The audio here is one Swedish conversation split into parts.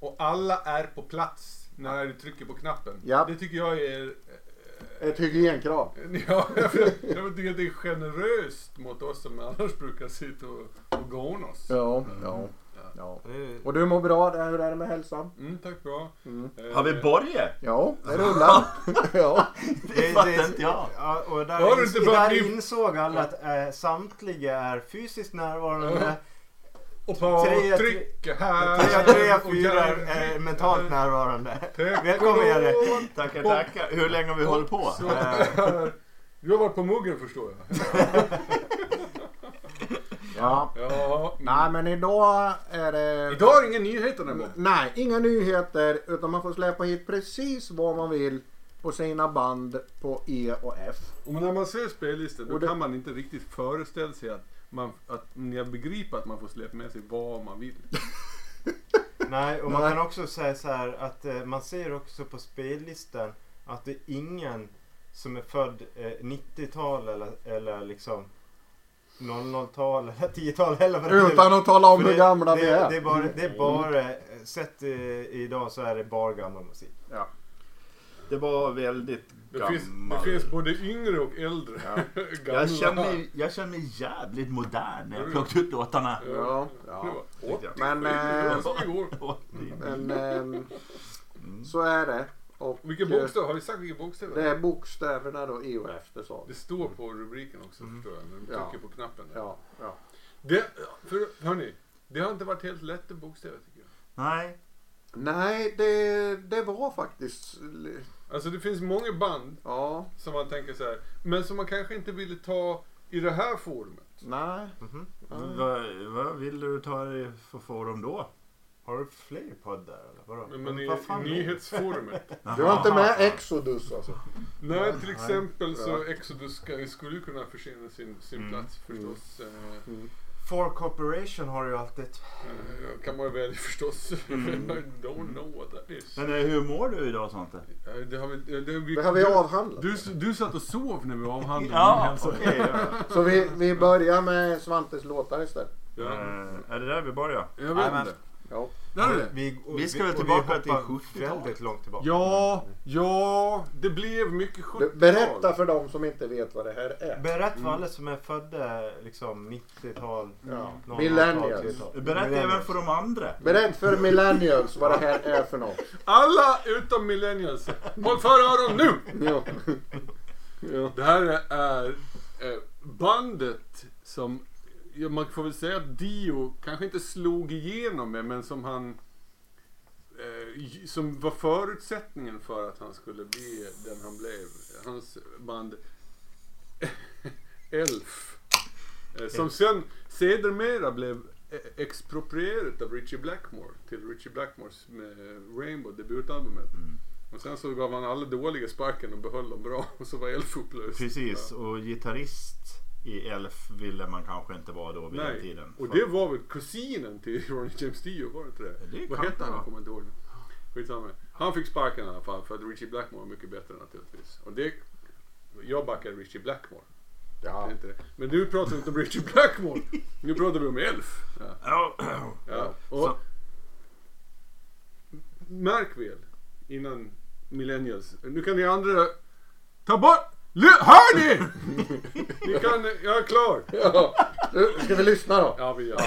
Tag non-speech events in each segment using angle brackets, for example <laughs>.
och alla är på plats när du trycker på knappen. Ja. Det tycker jag är... Ett hygienkrav. <laughs> Ja, jag, jag tycker att det är generöst mot oss som annars brukar sitta och, och gåna oss. Ja, ja, ja. Det- Och du mår bra? där? Hur är det med hälsan? Mm, tack bra. Eh, Har vi Borge? Ja, det rullar. ja. <laughs> Det fattar inte jag. Ja, och där, Har du inte bara där insåg alla att eh, samtliga är fysiskt närvarande. Och Tre- Patrik är här. Tre, tre, Och fyra jag- är mentalt närvarande. Välkommen. Jerry. Tackar, tackar. Hur länge har vi hållit på? Eh, <laughs> Du har varit på muggen förstår jag. <laughs> ja. Ja. Nej, men idag är det... Idag är det inga nyheter nämligen. Nej, inga nyheter. Utan man får släppa hit precis vad man vill på sina band på E och F. Och när man ser spellistan då det- kan man inte riktigt föreställa sig att, man, att ni begriper att man får släppa med sig vad man vill. <laughs> Nej, och man Nej. kan också säga så här att eh, man ser också på spellistan att det är ingen som är född eh, 90-tal eller, eller liksom 00-tal eller 10-tal eller vad det är. Utan att tala om hur gamla det, vi det, är. det är bara, det är bara eh, sett eh, idag så är det bara gammal musik. Ja. Det var väldigt Det finns, det finns både yngre och äldre. <laughs> Gamla. Jag känner, mig, jag känner mig jävligt modern när jag plockade ut låtarna. Ja, ja. Det var 87, Men, det var eh, igår. Men ehm, så är det. Och Vilken eh, bokstav? Har vi sagt vilken bokstav Det är bokstäverna då, E och F, det sa vi. Det står på rubriken också förstår jag. När du Ja. trycker på knappen. Där. Ja, ja. Det, för, hörni, det har inte varit helt lätta bokstäver tycker jag. Nej. Nej, det, det var faktiskt... Alltså det finns många band Ja, som man tänker så här. Men som man kanske inte ville ta i det här forumet. nej. Mhm. Vad, vad vill du ta i för forum då? Har du fler poddar eller vadå? Men, men i, Vad nyhetsforumet. <laughs> Du har inte med Exodus alltså? Nej, till exempel så. Exodus skulle kunna försena sin, sin Mm. plats förstås. Eh, For Corporation har ju alltid... eh, kan man ju välja förstås. <laughs> Mm. I don't know what that is. Men eh, hur mår du idag Svante? Det har vi, det, vi, Det har vi du, avhandlat. du, du satt och sov när vi avhandlade <laughs> Ja, hälsa. okej. ja. Så vi, vi börjar med Svantes låtar istället. Ja. Eh, Är det där vi börjar? Jag vet inte. Ja. Där är det. Vi, Vi ska väl tillbaka till hoppar 70-talet. Väldigt långt tillbaka. Ja, ja, det blev mycket 70-tal. Berätta för dem som inte vet vad det här är. Berätta för alla som är födda liksom 90-tal, Ja. 00-tal, Millennials. 10-tal. Berätta även för de andra. Berätta för millennials vad det här är för något. <laughs> Alla utom millennials. Håll för öron nu! Ja. <laughs> Ja. Det här är bandet som, ja, man får väl säga att Dio kanske inte slog igenom med, men som han eh, som var förutsättningen för att han skulle bli den han blev. Hans band <laughs> Elf. Eh, som sen sedermera blev eh, exproprierat av Richie Blackmore till Richie Blackmores med Rainbow debutalbumet. Och sen så gav han alla dåliga sparken och behöll dem bra <laughs> och så var Elf upplöst. Precis, och gitarrist i Elf ville man kanske inte vara då vid den Nej, tiden. och det var väl kusinen till <laughs> Ronnie James Dio, var det inte det? Det Vad hette han? Jag kommer inte ihåg. Skitsamma. Han fick sparken i alla fall för att Richie Blackmore var mycket bättre naturligtvis. Och det, jag backar Richie Blackmore. Ja. inte det. Men nu pratar vi inte om Richie Blackmore. Nu pratar vi om Elf. Ja. Ja. Och märk väl innan millennials. Nu kan ni andra ta bort... Hör ni? ni kan... Jag är klar. Ja. Ska vi lyssna då? Ja, vi gör.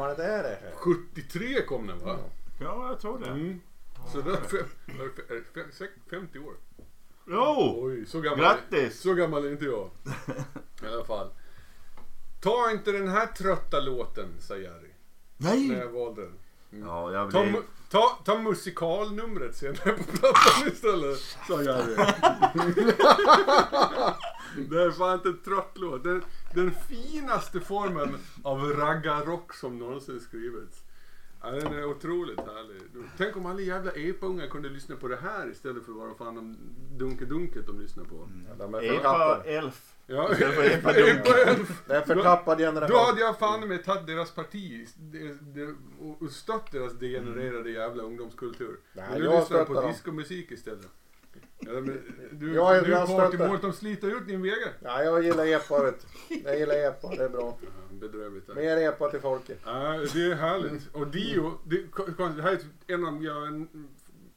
Är det här? 73 kom den va? ja, jag tror det. Mm. Så det är fem- är det fem- sex- 50 år. Jo! Oj, så gammal, Grattis! så gammal är inte jag. <laughs> I alla fall. Ta inte den här trötta låten, sa Jerry. När Nej! jag valde den. Ja, jag Ta, mu- ta, ta musikalnumret senare <laughs> på plattan istället, sa Jerry. <laughs> Det är fan inte en trött låt. Den, den finaste formen av raggarrock som någonsin skrivits. Ja, den är otroligt härlig. Tänk om alla jävla epungar kunde lyssna på det här istället för vad fan de Dunke-Dunket de lyssnar på. Ja, de är Epa förtappade. Elf. Ja, Istället för Epa Dunk. Epa Elf. Det är förtappad Då generation. hade jag fan med tagit deras parti och stött deras degenererade jävla ungdomskultur. Nej, men nu jag lyssnar jag på dem. diskomusik istället. Ja, men, du, Jag är- du är stöttar. partymålet, de sliter ut din vägar. Ja, jag gillar epa vet du. Jag gillar epa, det är bra. Ja, bedrövligt. här. Mer epa till folket. Ja, det är härligt. Och Dio, det, det här är en av, ja, en,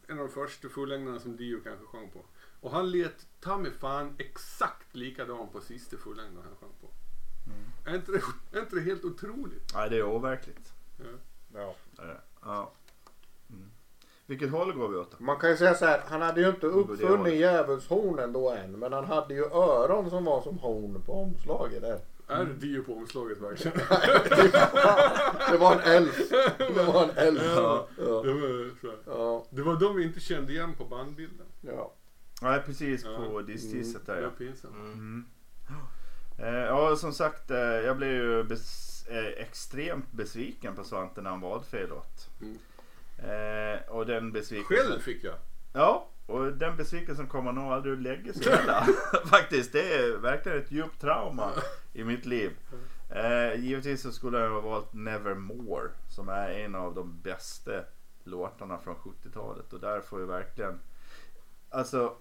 en av de första fullängderna som Dio kanske sjöng på. Och han lät ta mig fan exakt likadan på sista fullängden han sjöng på. Är, inte det, är inte det helt otroligt? Nej, det är overkligt. Ja. Ja. Ja. Mm. Vilket håll går vi åt? Man kan ju säga så här, han hade ju inte det uppfunnit djävulshornen då än. Men han hade ju öron som var som horn på omslaget där. Är det Dio på omslaget verkligen? <laughs> Det var en elf. Det var en elf. Ja. Ja. Det var. Ja. det var de vi inte kände igen på bandbilden. ja. Nej, precis Ja. på distisset Det där var ja. pinsamt. Mm. Eh, ja, som sagt, eh, jag blev ju bes- eh, extremt besviken på Svante när han valde fel låt. Mm. Eh, och den besvikelsen... Själv fick jag. Ja, och den besvikelsen kommer nog aldrig att lägga sig heller. <laughs> Faktiskt, det är verkligen ett djupt trauma i mitt liv. Eh, givetvis så skulle jag ha valt Nevermore som är en av de bästa låtarna från 70-talet och där får ju verkligen alltså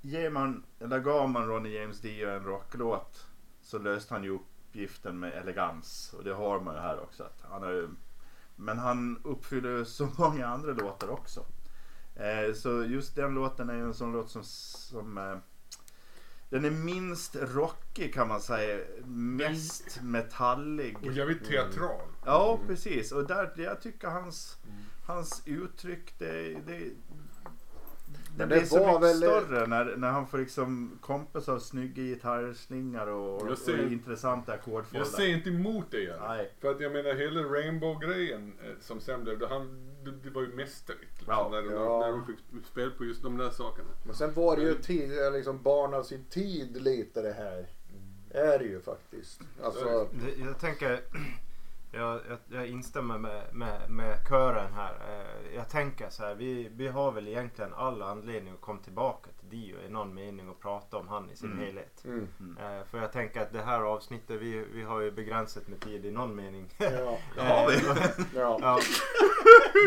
ger man, eller gav man Ronny James Dio en rocklåt så löste han ju uppgiften med elegans och det har man ju här också. Han är, ju- men han uppfyller ju så <laughs> många andra låtar också. Eh, så just den låten är ju en sån låt som, som eh, den är minst rockig kan man säga. Mest metallig. Och jävligt teatral. Ja, precis. Och där, jag tycker hans, hans uttryck, det, det, det Men blir det så mycket väl- större när, när han får liksom kompis av snygga gitarrslingar och, Jag och, ser- intressanta ackordföljder. Jag säger inte emot det. Här. Nej. För att jag menar hela Rainbow-grejen eh, som sen blev, det, han, det, det var ju mästerligt. Liksom, Ja. när, de, Ja. när de fick spela på just de där sakerna. Men sen var det ju tid, liksom barn av sin tid lite det här. Är det ju faktiskt. Alltså, Det, jag tänker, jag, jag, jag instämmer med, med, med kören här. Eh, Jag tänker så här, vi, vi har väl egentligen all anledning att komma tillbaka till Dio i någon mening och prata om han i sin Mm. helhet. mm. Eh, För jag tänker att det här avsnittet, vi, vi har ju begränsat med tid i någon mening. ja, <laughs> Det har vi. <laughs> Ja.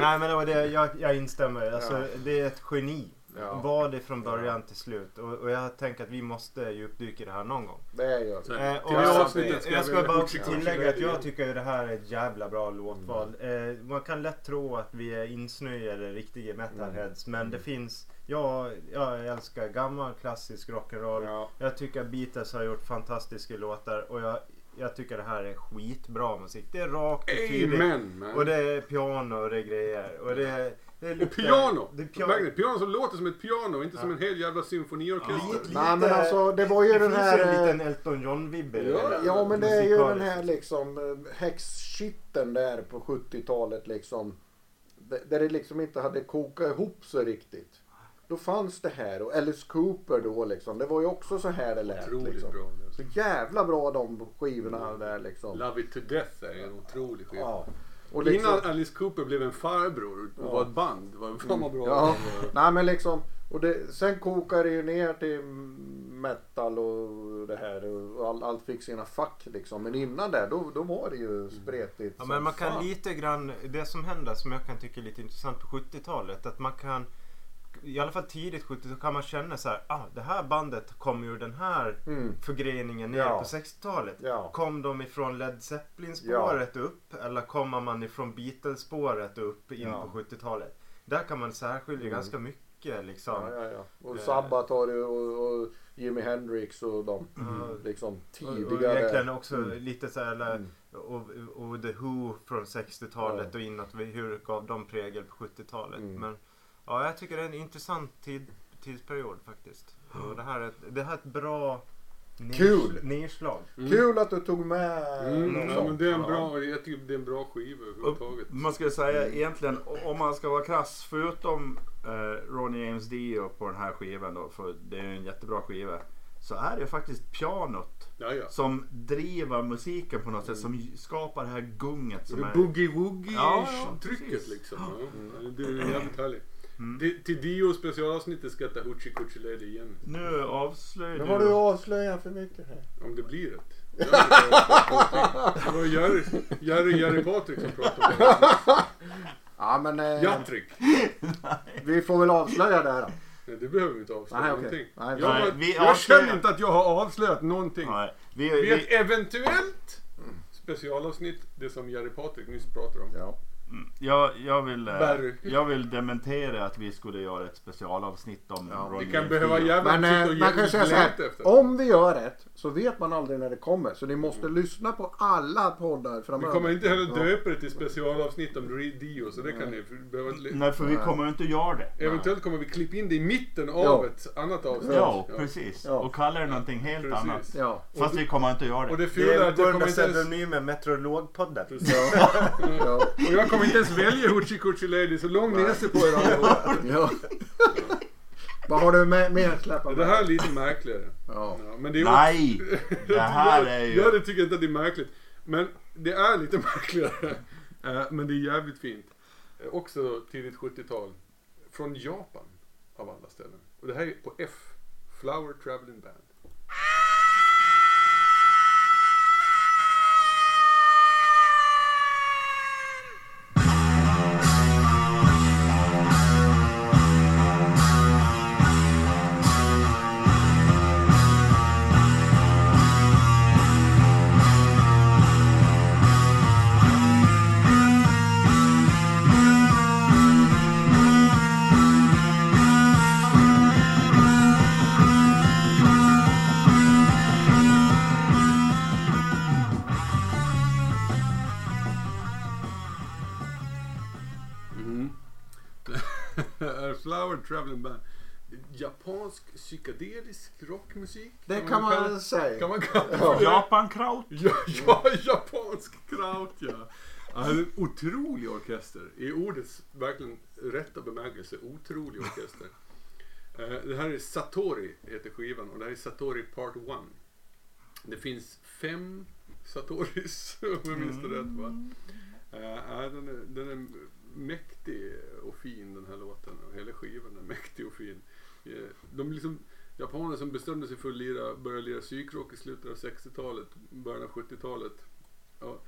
Nej men det var det, jag, jag instämmer. Alltså, Ja. Det är ett geni. Ja. Var det från början till slut. Och, och jag tänker att vi måste djupdyka i det här någon gång. det gör det. Eh, och jag, avsnittet ska jag vi ska bara också tillägga att jag tycker att det här är ett jävla bra låtval. Eh, man kan lätt tro att vi är insnöade riktiga metalheads. Men det finns, jag, jag älskar gammal klassisk rock'n'roll. Ja. Jag tycker att Beatles har gjort fantastiska låtar. Och jag, jag tycker det här är skitbra musik. Det är rakt och tydligt. Amen man. Och det är piano och det är grejer. Och det är, det Och piano! Det är piano. Verkligen, piano som låter som ett piano, inte som Ja. en hel jävla symfoniorkester. Lite- Nej men alltså det var ju det den finns här... ju en eh, liten Elton John-vibbe. Ja, det Ja men det är ju den här liksom eh, häxskitten där på 70-talet liksom. Där det liksom inte hade kokat ihop sig riktigt. Då fanns det här och Alice Cooper då liksom. Det var ju också så här det lät Otroligt liksom. bra. Så jävla bra de skivorna där liksom. Love it to death är en otrolig skiva. Ja. Och liksom, Innan Alice Cooper blev en farbror och Ja. var ett band. Var fan vad bra. Ja, nej men liksom. Och det, sen kokar det ju ner till metal och det här. Och all, allt fick sina fack liksom. Men innan det då, då var det ju spretigt Ja, men man kan fan. lite grann, det som händer som jag kan tycka är lite intressant på 70-talet. Att man kan, i alla fall tidigt 70 så kan man känna så här, ah, det här bandet kom ur den här Mm. förgreningen ner Ja. på 60-talet. Ja. Kom de ifrån Led Zeppelin-spåret upp eller kommer man ifrån Beatles-spåret upp in Ja. på 70-talet? Där kan man särskilja Mm. ganska mycket liksom. Ja, ja, ja. Och Eh. Sabbath har du och, och Jimi Hendrix och de Mm. liksom Och, och tidigare. egentligen också Mm. lite så här, eller, Mm. och, och The Who från 60-talet Ja. och inåt. Hur gav de prägel på 70-talet? Mm. Men ja, jag tycker det är en intressant tid, tidsperiod faktiskt. Och det här är ett, det här är ett bra Kul! nedslag. Mm. Kul att du tog med Mm, ja, men det är en bra, jag tycker det är en bra skiva överhuvudtaget. Man ska säga egentligen om man ska vara krass förutom eh, Ronny James Dio på den här skivan då för det är en jättebra skiva. så är det faktiskt pianot Ja, ja. som driver musiken på något sätt. Som skapar det här gunget som Det är... boogie-woogie-trycket Ja, ja, liksom. Ja. Det är jävligt härligt. Till, till Dio specialavsnittet ska jag ta Coochie Lady igen. Nu avslöjar Nu har du avslöjat för mycket här. Om det blir ett. Det var Jerry, Jerry, Jerry Patrik som pratade om det. Ja men eh, Jatrik. <laughs> vi får väl avslöja det här då. Nej, det behöver vi inte avslöja Nej, okej. någonting. Nej, jag nej, vi jag avslöjar- känner inte att jag har avslöjat någonting. Nej, vi, ett vi, eventuellt specialavsnitt, det som Jerry Patrik nyss pratade om. Ja. Jag, jag, vill, eh, Barry. jag vill dementera att vi skulle göra ett specialavsnitt om Ronny Vi kan behöva jävligt Men eh, och man kan säga så här. efter. Om vi gör rätt så vet man aldrig när det kommer. Så ni måste lyssna på alla poddar Vi framöver. kommer inte heller Ja. döpa det till specialavsnitt om Dio, så det kan ni för- behöva inte... Nej, för vi kommer inte göra det. Eventuellt kommer vi klippa in det i mitten av Ja. ett annat avsnitt. Ja, precis. Ja. Och kalla det någonting helt Precis. annat. Ja. Fast vi kommer inte göra Och det. det är Det att jag kommer under inte ens... pseudonymen Meteorologpodden. <laughs> Ja. Och jag kommer inte ens välja Hoochie Coochie Lady, så lång näsa på er allihopa. <laughs> ja. Vad har du med, med att släppa Det här är lite märkligare. Ja. Ja, men det är Nej! <laughs> Det här är ju... Jag hade tycker inte att det är märkligt. Men det är lite <laughs> märkligare. Eh, Men det är jävligt fint. Eh, Också tidigt 70-tal. Från Japan av alla ställen. Och det här är på F. Flower Traveling Band. Traveling Band. Japansk psykedelisk rockmusik. Det kan man kalla- säga. Kan man kalla det Ja. för det? Japan Kraut. Ja, ja, <laughs> japansk kraut ja. är En otrolig orkester. I ordets verkligen rätta bemärkelse. Otrolig orkester. Eh, det här är Satori, heter skivan. Och det här är Satori Part 1. Det finns fem Satoris, <laughs> om jag minns det rätt va. Eh, ja, den, är, den är mäktig och fin den här låten. Och hela skivan är mäktig och fin. Eh, De liksom, japaner som bestämde sig för att lira, börja lira psykrock i slutet av 60-talet, början av 70-talet. Ja,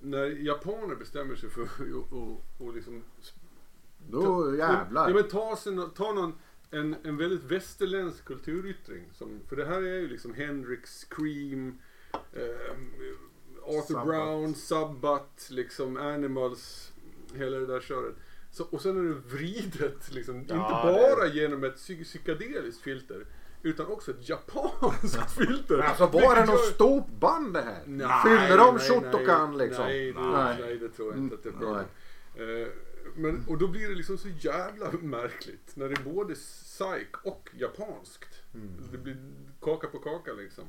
när japaner bestämmer sig för att och, och liksom Då jävlar. Ja, men ta, sig, nå- ta någon, en, en väldigt västerländsk kulturyttring. Som, för det här är ju liksom Hendrix, Cream, eh, Arthur Sabbath. Brown, Sabbath, liksom Animals, hela det där köret. Så, och sen är det vridet, liksom, inte Ja, bara genom ett psy- psykedeliskt filter. Utan också ett japanskt filter. Alltså var det något stort band det här? Nej, Fyllde de nej, Shotokan nej, liksom? Nej, det, Nej. nej. det tror jag inte att det är Mm, bra. Eh, men, och då blir det liksom så jävla märkligt när det är både psyk och japanskt. Mm. Det blir kaka på kaka liksom.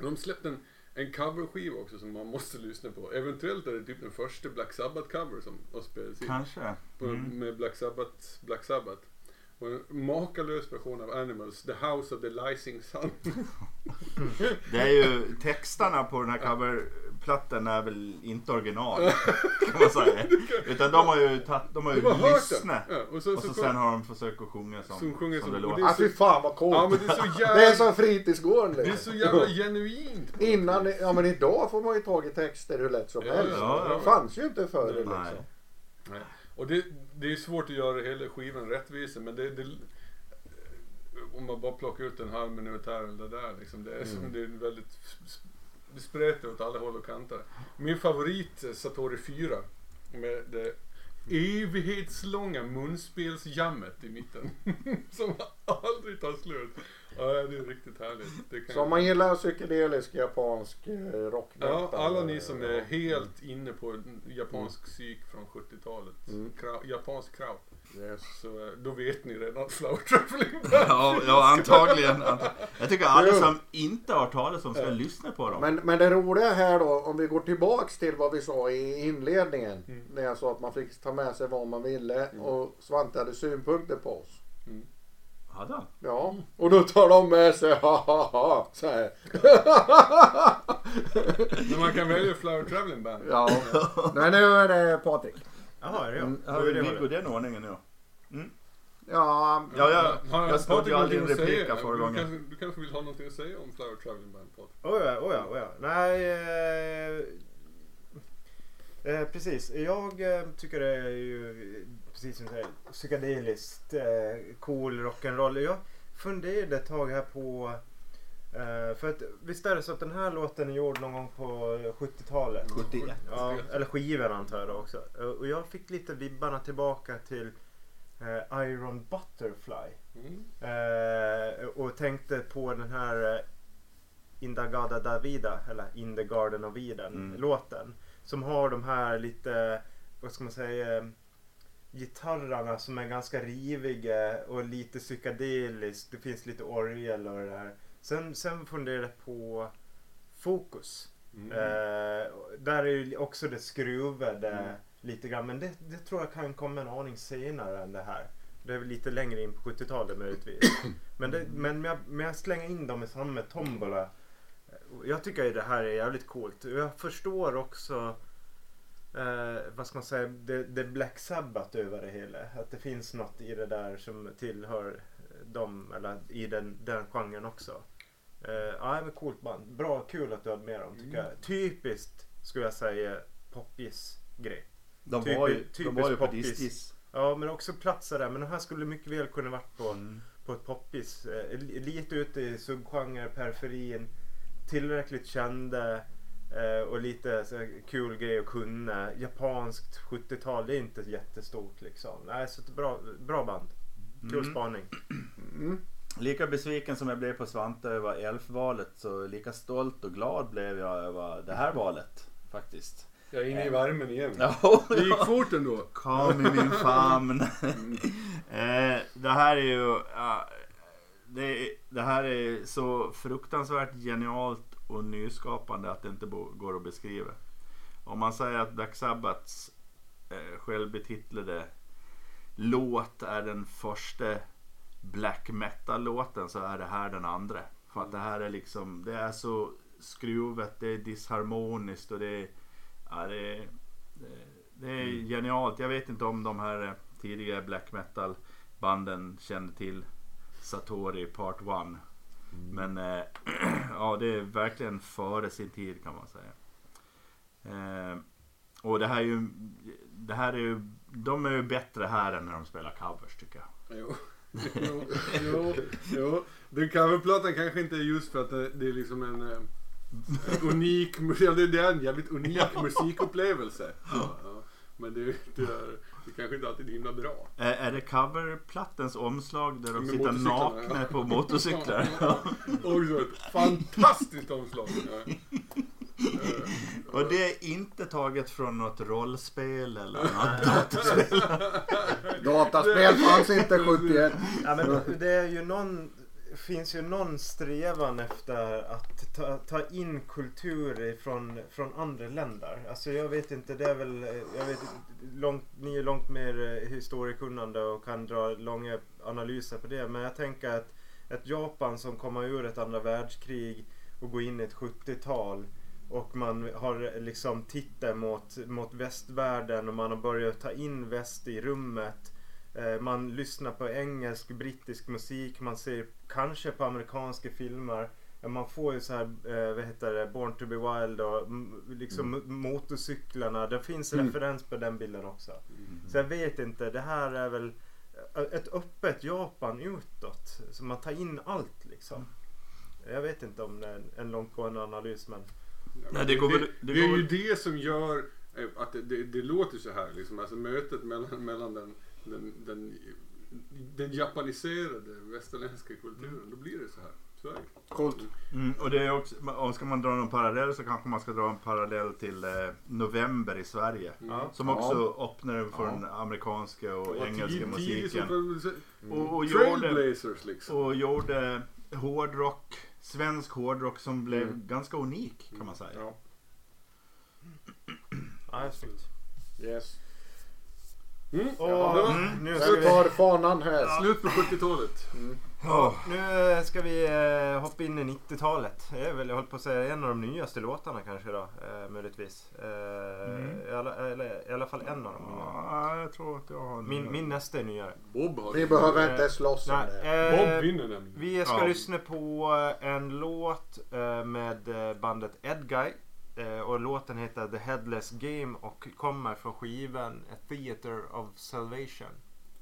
De släppte en, en coverskiva också som man måste lyssna på. Eventuellt är det typ den första Black Sabbath-cover som har spelats in. Kanske. Mm. Med Black Sabbath, Black Sabbath. Och en makalös version av Animals, The House of the Rising Sun. <laughs> Det är ju texterna på den här coverplattan är väl inte original. Kan man säga. <laughs> Utan de har ju, tagit, de har ju De lyssnat. Ja, och så, Och så så, sen har de försökt att sjunga som, Som sjunger som- det låter. det är Ah, fy fan vad coolt. Ja men det är så jävla... <laughs> Det är som fritidsgården Det är liksom. så jävla genuint. Innan, ja men idag får man ju tag i texter hur lätt som Ja, helst. ja, ja. Det fanns ju inte förr Nej. liksom. Nej. Nej. Och det, det är svårt att göra hela skivan rättvisa men det, det om man bara plockar ut en halv minut här eller där liksom. Det är, som, det är väldigt det spretar åt alla håll och kanter. Min favorit Satori 4 med det evighetslånga munspelsjammet i mitten. <laughs> som aldrig tar slut. Ja, det är riktigt härligt. Det kan Så om man gillar psykedelisk japansk eh, rock Ja, alla ni som är helt inne på japansk psyk från 70-talet. Mm. Japansk kraut. Yes. Så då vet ni redan att Flower Traveling <laughs> Ja, ja antagligen. Ant- Jag tycker alla som inte har talas om ska lyssna på dem. Men, men det roliga här då, om vi går tillbaks till vad vi sa i inledningen. Mm. När jag sa att man fick ta med sig vad man ville och Svante hade synpunkter på oss. Hade han? Ja, och då tar de med sig ha ha ha så här. Men man kan välja Flower Traveling Band. Ja. <laughs> Nej, nu är det Patrik. Jaha, är det jag? Mm. Då Har är vi det går den ordningen nu? Ja, Ja, jag, Har jag snodde ju aldrig en replik förra Du gången. kanske, du kanske vill ha någonting att säga om Flower Traveling Band, Patrik? Oh ja, oh ja, oh ja. Nej, eh, eh, precis. Jag eh, tycker det är ju precis som du säger psykedeliskt, eh, cool rock'n'roll. Jag funderade ett tag här på eh, för att visst är det så att den här låten är gjord någon gång på 70-talet? 71. Ja, eller skivan antar jag också. Eh, Och jag fick lite vibbarna tillbaka till eh, Iron Butterfly. Mm. Och tänkte på den här Indagada Davida, eller In the Garden of Eden Mm. låten. Som har de här lite, vad ska man säga, gitarrarna som är ganska riviga och lite psykedeliskt. Det finns lite orgel och det där. Sen, sen funderade jag på Fokus. Mm. Eh, där är ju också det skruvade Mm. lite grann. Men det, det tror jag kan komma en aning senare än det här. Det är väl lite längre in på 70-talet möjligtvis. <coughs> men, det, men jag, men jag slänger in dem i samma tombola. Jag tycker ju det här är jävligt coolt. Jag förstår också eh, vad ska man säga, det, det Black Sabbath över det hela. Att det finns något i det där som tillhör dem, eller i den, den genren också. Eh, ja, men coolt band. Bra, kul att du hade med dem tycker Mm. jag. Typiskt skulle jag säga poppis grej. De Typi- var ju, de var ju på. Distis. Ja, men också platser där. Men de här skulle mycket väl kunna varit på, Mm. på ett poppis. Eh, li- lite ute i subgenre, periferin. Tillräckligt kända. Eh, och lite så kul grej att kunna. Japanskt 70-tal, det är inte jättestort liksom. Nej, så ett bra, bra band. Kul Mm. spaning. mm. Lika besviken som jag blev på Svante över Elf-valet så lika stolt och glad blev jag över det här valet faktiskt. Jag är inne i värmen igen. Ja, Det gick fort ändå. Kom i min famn. eh, det här är ju... ja, det, det här är så fruktansvärt genialt och nyskapande att det inte går att beskriva. Om man säger att Black Sabbaths eh, självbetitlade låt är den första black metal-låten så är det här den andra. För att det här är liksom, det är så skruvet, det är disharmoniskt och det är, ja, det är, det- är genialt. Jag vet inte om de här eh, tidiga black metal banden kände till Satori Part 1. Men eh, <clears throat> ja, det är verkligen före sin tid kan man säga. Eh, och det här är ju, det här är ju, de är ju bättre här än när de spelar covers tycker jag. Jo. Jo, jo, jo. Den coverplattan kanske inte är just för att det, det är liksom en, eh, en unik, mus- ja, det, är en jävligt unik musikupplevelse. Ja, ja. Men det, det, är, det kanske inte alltid är himla bra. Är, är det coverplattens omslag där de Med sitter nakna ja. på motorcyklar? <laughs> Också ett fantastiskt omslag. <laughs> Och det är inte taget från något rollspel eller något. <laughs> Dataspel fanns inte 71. Ja, men det är ju någon, finns ju någon strävan efter att ta, ta in kultur från, från andra länder. Alltså jag vet inte, det är väl, jag vet, långt, ni är långt mer eh, historiekunnande och kan dra långa analyser på det. Men jag tänker att ett Japan som kommer ur ett andra världskrig och går in i ett 70-tal och man har liksom tittar mot, mot västvärlden och man har börjat ta in väst i rummet. Eh, Man lyssnar på engelsk, brittisk musik, man ser kanske på amerikanska filmer. Man får ju så här, eh, vad heter det, Born to be wild och mm, liksom mm. motorcyklarna. Det finns Mm. referens på den bilden också. Så jag vet inte, det här är väl eh, ett öppet Japan utåt. Så man tar in allt liksom. Jag vet inte om det är en- en långtgående analys men. Nej, det går väl- det, det det är går ju väl- det som gör eh, att det, det, det låter så här. Liksom. Alltså mötet mellan, mellan den, den, den, den japaniserade västerländska kulturen. Då blir det så här. Coolt. Mm, och det är också, om ska man dra någon parallell så kanske man ska dra en parallell till eh, November i Sverige. Ja. Som Ja. också öppnar för Ja. den amerikanska och Och engelska musiken. som- Och, och, gjorde, liksom. och gjorde hårdrock, svensk hårdrock som blev Mm. ganska unik kan man säga. Ja. Ja, snyggt. Yes. Mm. Och Ja. nu tar fanan här? Slut på 70-talet. Mm. Ja, nu ska vi eh, hoppa in i 90-talet. Det är väl, jag höll på att säga, en av de nyaste låtarna kanske då, eh, möjligtvis. Eh, Mm. i, alla, eller, I alla fall en av de nya. Ja, jag tror att jag har... Min, min nästa är nyare. Bob har Vi behöver inte Eh, slåss om det. eh, Bob vinner nämligen. Vi ska Ja. lyssna på eh, en låt eh, med eh, bandet Edguy. Eh, Och låten heter The Headless Game och kommer från skivan A Theater of Salvation.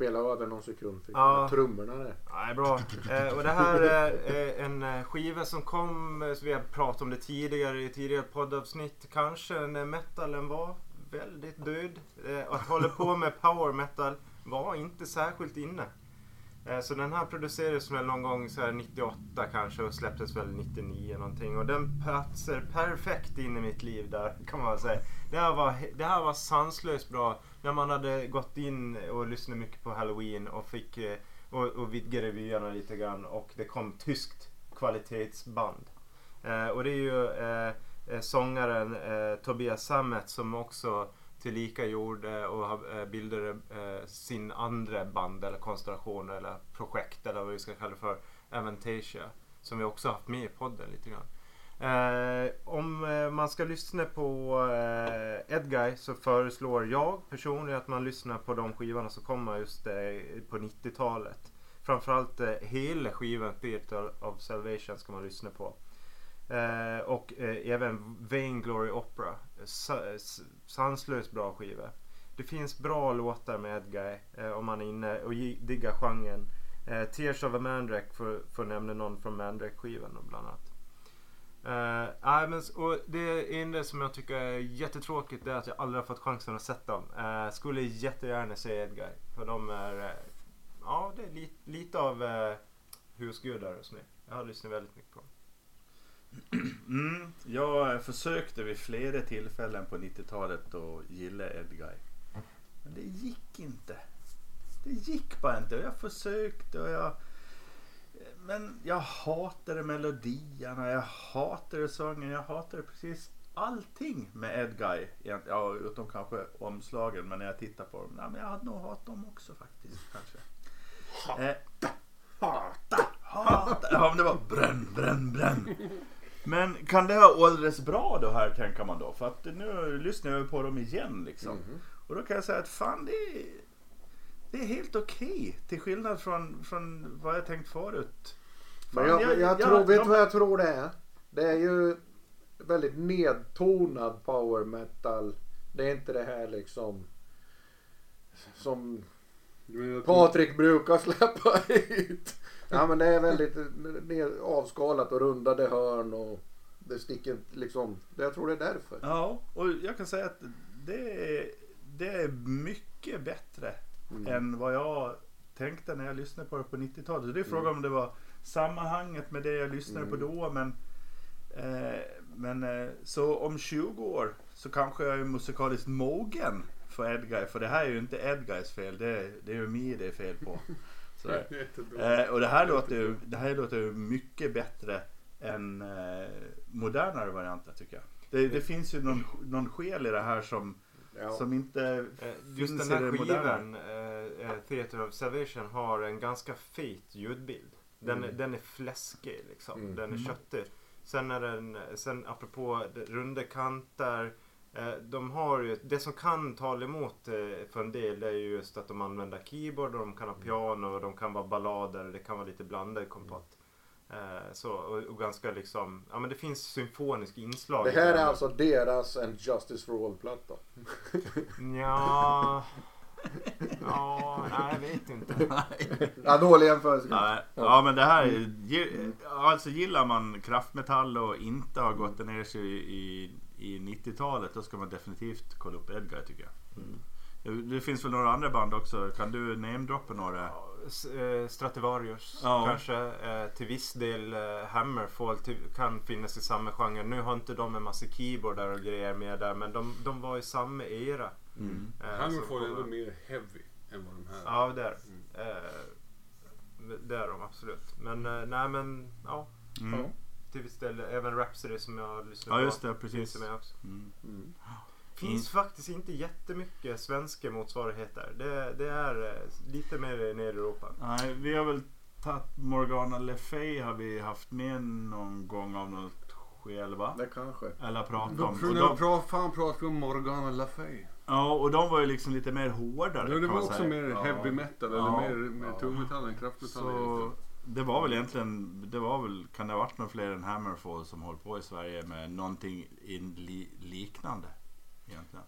Jag spelar över någon sekund för Ja. trummorna där. Nej, bra. Eh, och det här är eh, en eh, skiva som kom, eh, så vi har pratat om det tidigare i tidigare poddavsnitt, kanske när metalen var väldigt död. Eh, att hålla på med power metal var inte särskilt inne. Eh, så den här producerades väl någon gång så här 98 kanske och släpptes väl 99 någonting. Och den platsar perfekt in i mitt liv där kan man säga. Det här var, det här var sanslöst bra när man hade gått in och lyssnat mycket på Halloween och fick eh, och, och vidgade vyerna lite grann och det kom tyskt kvalitetsband. Eh, och det är ju eh, eh sångaren eh, Tobias Sammet som också tillika gjorde eh, och eh, bildade eh, sin andra band eller konstellation eller projekt eller vad vi ska kalla det för, Aventasia. Som vi också haft med i podden lite grann. Eh, om man ska lyssna på eh, Edguy så föreslår jag personligen att man lyssnar på de skivorna som kommer just eh, på 90-talet. Framförallt eh, hela skivan Theater of Salvation ska man lyssna på. Eh, och eh, även Vainglory Opera. Sa- Sanslöst bra skiva. Det finns bra låtar med Edguy eh, om man är inne och diggar genren. Eh, Tears of a Mandrake för, för att nämna någon från Mandrake-skivan bland annat. Eh, men, och det enda som jag tycker är jättetråkigt är att jag aldrig har fått chansen att sett dem. Eh, skulle jättegärna se Edguy. För de är, eh, ja det är li, lite av eh, husgudar hos mig. Jag har lyssnat väldigt mycket på dem. Mm, jag försökte vid flera tillfällen på 90-talet att gilla Edguy. Men det gick inte. Det gick bara inte. Jag försökte och jag... Men jag hatade melodierna, jag hatade sången, jag hatade precis allting med Edguy. Egent- Ja, utom kanske omslagen, men när jag tittar på dem. Nej, men jag hade nog hatat dem också faktiskt. Kanske. Hata, hata, hata. Ja, men det var bränn, bränn, bränn. Men kan det ha åldrats bra då här tänker man då? För att nu lyssnar jag på dem igen liksom. Och då kan jag säga att fan det är, det är helt okej. till skillnad från, från vad jag tänkt förut. Fan, jag, jag, tror, vet du vad jag tror det är? Det är ju väldigt nedtonad power metal. Det är inte det här liksom som Patrik brukar släppa hit. Ja men det är väldigt avskalat och rundade hörn och det sticker liksom. Det, jag tror det är därför. Ja, och jag kan säga att det är, det är mycket bättre än vad jag tänkte när jag lyssnade på det på 90-talet. Så det är frågan om det var sammanhanget med det jag lyssnade på då. Men, eh, men eh, så om 20 år så kanske jag är musikaliskt mogen för Edguy. För det här är ju inte Edguys fel. Det är, det är ju mig <laughs> det är fel på. Eh, och det här, låter ju, det här låter ju mycket bättre än eh, modernare varianter tycker jag. Det, det finns ju någon, någon själ i det här som, Ja. som inte Eh, Just finns den i här det moderna. skivan, eh, eh, Theater of Salvation, har en ganska fet ljudbild. Den, Mm. den är fläskig liksom. Mm. Den är köttig. Sen är den, sen apropå runda kanter. Eh, de har ju, det som kan tala emot eh, för en del är ju just att de använder keyboard och de kan ha piano och de kan vara ballader. Det kan vara lite blandad kompott. Eh, så, och, och ganska liksom, ja men det finns symfonisk inslag. Det här är alltså deras And Justice for All-platta. <laughs> Ja... Ja, nej jag vet inte. <laughs> Ja, dålig jämförelse. Ja, ja men det här är- Alltså gillar man kraftmetall och inte har gått ner sig i, i, i 90-talet då ska man definitivt kolla upp Edgar tycker jag. Det- Det finns väl några andra band också. Kan du namedroppa några? Eh, Strativarius Ja. kanske. Eh, till viss del eh, Hammerfall kan finnas i samma genre. Nu har inte de en massa keyboardar och grejer med där men de, de var i samma era. Mm. Hammerfall är ändå mer heavy än vad de här Ja, det är Mm. Det är de absolut. Men nej men ja. Mm. Ja. Till viss del även Rhapsody som jag har lyssnat Ja på. just det, Finns precis. med också. Mm. Mm. Finns faktiskt inte jättemycket svenska motsvarigheter. Det, det är eh, lite mer nere i Europa. Nej, vi har väl tagit Morgana Le Fay har vi haft med någon gång av något skäl va? Det kanske. Eller pratat om. när de, pra, fan pratar vi om Morgana Le Fay. ja, och de var ju liksom lite mer hårdare. Ja, det var också säga. mer heavy metal Ja. eller mer, mer Ja. tungmetall än kraftmetall. Så. Det var väl egentligen, det var väl, kan det ha varit någon fler än Hammerfall som håller på i Sverige med någonting in li, liknande? Egentligen.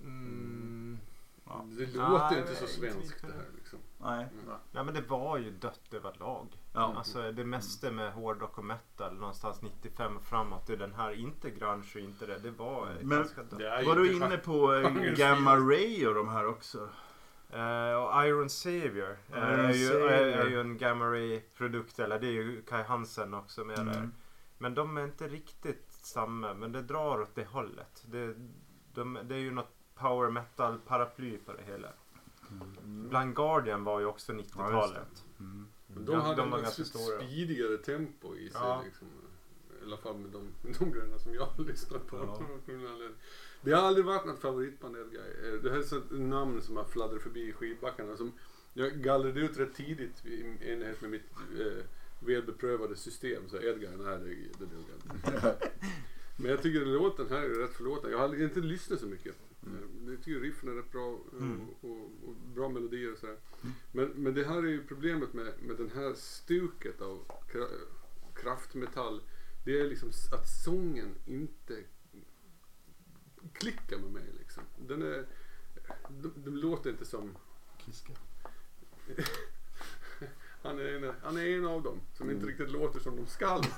Mm. Ja. Det Ja, låter jag inte så svenskt det här liksom. Nej. Nej men det var ju dött överlag. Ja. Alltså det mesta med hårdrock och metal någonstans 95 och framåt. Det är den här, inte grunge och inte det. Det var Men- ganska dött. Det Var du inne på eh, <laughs> Gamma Ray och de här också? Eh, och Iron Savior eh, Iron är, ju, Savior. Är, är ju en Gamma Ray produkt. Eller det är ju Kai Hansen också med där. Mm. Men de är inte riktigt samma. Men det drar åt det hållet. Det, de, det är ju något power metal paraply på det hela. Blind Guardian var ju också 90-talet. Mm. Men de Ja, hade de var ett ganska s- stora. speedigare tempo i sig. Ja. Liksom. I alla fall med de, <laughs> de grejerna som jag har lyssnat på. Ja. <laughs> Det har aldrig varit något favoritband Edguy. Eh, Det här är så ett namn som har fladdrat förbi i skivbackarna. Som jag gallrade ut rätt tidigt i enlighet med mitt eh, välbeprövade system. Så Edguy, nej det, det duger inte. Men jag tycker låten här är rätt förlåten. Jag har inte lyssnat så mycket. Eh, Jag tycker riffen är rätt bra eh, Mm. och, och, och bra melodier och sådär. Men, men det här är ju problemet med, med den här stuket av kra, kraftmetall. Det är liksom att sången inte klickar med mig liksom. Den är, de, de låter inte som Kiska. <laughs> han är, en, han är en av dem som Mm. inte riktigt låter som de skall. <laughs>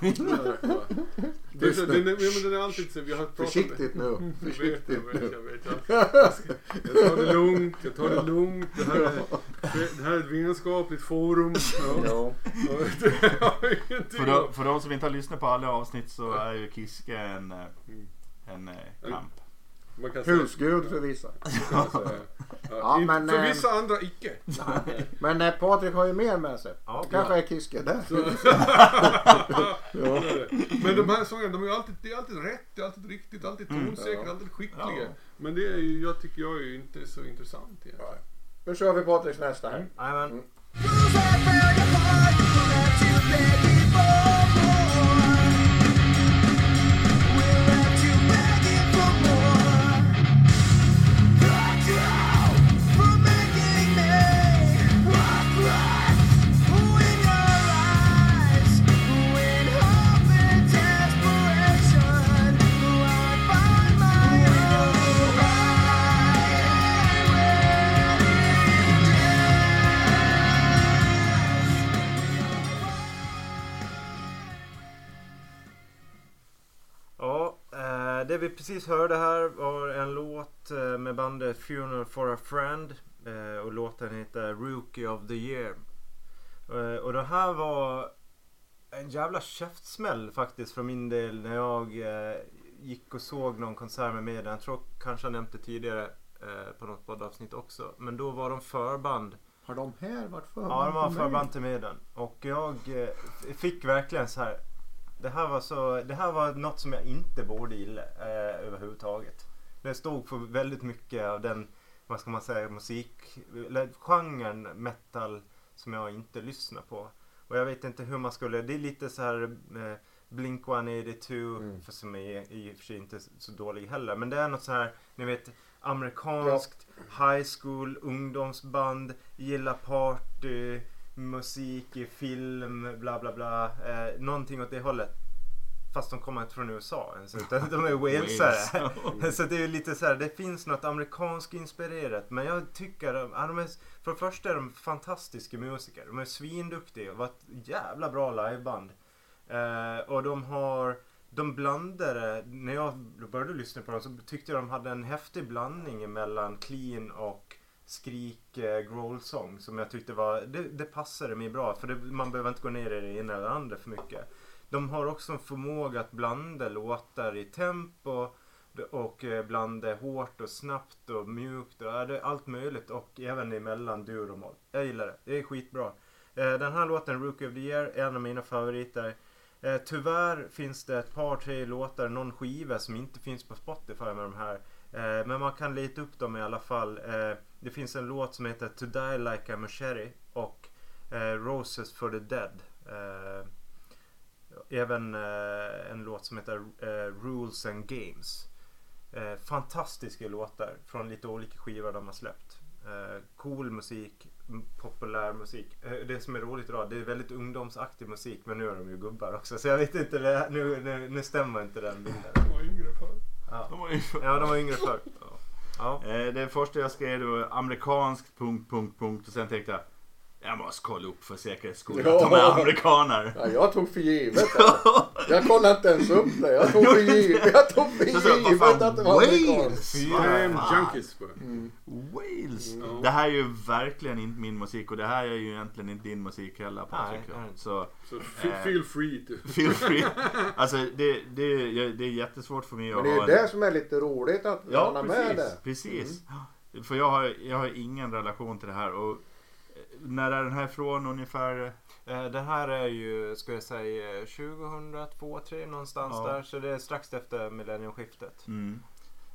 det är så, den, är, ja, men den är alltid så, vi har pratat Försiktigt nu. Jag vet, jag Försiktigt vet, nu. jag vet. Jag, jag, ska, jag tar det lugnt, jag tar det lugnt. Det här är, det här är ett vänskapligt forum. <laughs> Ja. För, de, för de som inte har lyssnat på alla avsnitt så är ju Kiske en, eh, Mm. en eh, kamp. Man kan säga. Husgud för vissa. säga. Ja, Ja, men, för eh, vissa andra icke. Men eh, Patrik har ju mer med sig. Ja, kanske är Kiske där. <laughs> Men de här sångerna, de är alltid, det är alltid rätt, det är alltid riktigt, alltid Mm. tonsäkert, Ja. alltid skickliga. Ja. Men det är ju, jag tycker jag är ju inte så intressant egentligen. Nu kör vi Patriks nästa här. Jajamän. Ja, det vi precis hörde här var en låt eh, med bandet Funeral for a Friend. Eh, och låten heter Rookie of the Year. Eh, och det här var en jävla käftsmäll faktiskt för min del när jag gick och såg någon konsert med Medan. Jag tror kanske jag nämnt det tidigare på något poddavsnitt också. Men då var de förband Har de här varit för? Ja, de var förband till Medan. Och jag fick verkligen så här. Det här var så, det här var något som jag inte borde gilla eh, överhuvudtaget. Det stod för väldigt mycket av den, vad ska man säga, musik, eller genren metal som jag inte lyssnar på. Och jag vet inte hur man skulle, det är lite så här eh, Blink 182, Mm. för som är i och för sig inte så dålig heller. Men det är något så här, ni vet, amerikanskt high school, ungdomsband, gilla party, musik i film, bla bla bla. Eh, någonting åt det hållet. Fast de kommer inte från USA ens, <laughs> utan de är walesare. <laughs> så det är ju lite så här, det finns något amerikanskt inspirerat. Men jag tycker, de är, för det första är de fantastiska musiker. De är svinduktiga och var ett jävla bra liveband. Eh, och de har de blandade, när jag började lyssna på dem så tyckte jag de hade en häftig blandning mellan clean och skrik eh, growl song som jag tyckte var, det, det passade mig bra för det, man behöver inte gå ner i det ena eller andra för mycket. De har också en förmåga att blanda låtar i tempo och eh, blanda hårt och snabbt och mjukt och allt möjligt och även emellan dur och moll. Jag gillar det, det är skitbra. Eh, den här låten, Rookie of the Year, är en av mina favoriter. Eh, tyvärr finns det ett par, tre låtar, någon skiva som inte finns på Spotify med de här. Men man kan leta upp dem i alla fall. Det finns en låt som heter To Die Like a Machete och eh, Roses for the Dead. Eh, även eh, en låt som heter Rules and Games. Fantastiska låtar från lite olika skivor de har släppt. Cool musik, populär musik. Det som är roligt idag, det är väldigt ungdomsaktig musik men nu är de ju gubbar också så jag vet inte, det, nu, nu, nu stämmer inte den bilden. De var yngre förr. Ja, De var ju- ja de var yngre förr. Ja. Eh, Det första jag skrev var amerikanskt punkt, punkt, punkt och sen tänkte jag jag måste kolla upp för säkerhets skull Ja. att de är amerikaner. Ja, jag tog för givet det. Jag kollade inte ens upp det. Jag tog för givet, <laughs> jag tog för givet fan, att det var Wales? junkies bara. Wales. Mm. Det här är ju verkligen inte min musik och det här är ju egentligen inte din musik heller Patrik. Nej, nej. Så Så Eh. feel free to. <laughs> feel free. <laughs> Alltså det, det, det är jättesvårt för mig Men att det är ju en... det som är lite roligt att Ja har med det. precis. För jag har, jag har ingen relation till det här. Och när är den här ifrån ungefär? Eh, Den här är ju, ska jag säga, 2002, 2003 någonstans Ja. där. Så det är strax efter millenniumskiftet. Mm.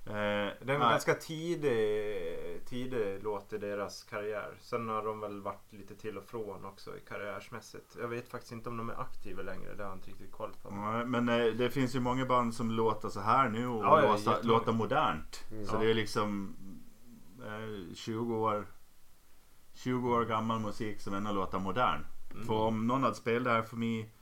Eh, Det är en ganska tidig, tidig låt i deras karriär. Sen har de väl varit lite till och från också i karriärsmässigt. Jag vet faktiskt inte om de är aktiva längre. Det har jag inte riktigt koll på. Nej, Men eh, det finns ju många band som låter så här nu och Ja, låter, låter modernt. Mm. Så Ja. det är liksom eh, 20 år 20 år gammal musik som ändå låter modern. Mm. För om någon hade spelat det här för mig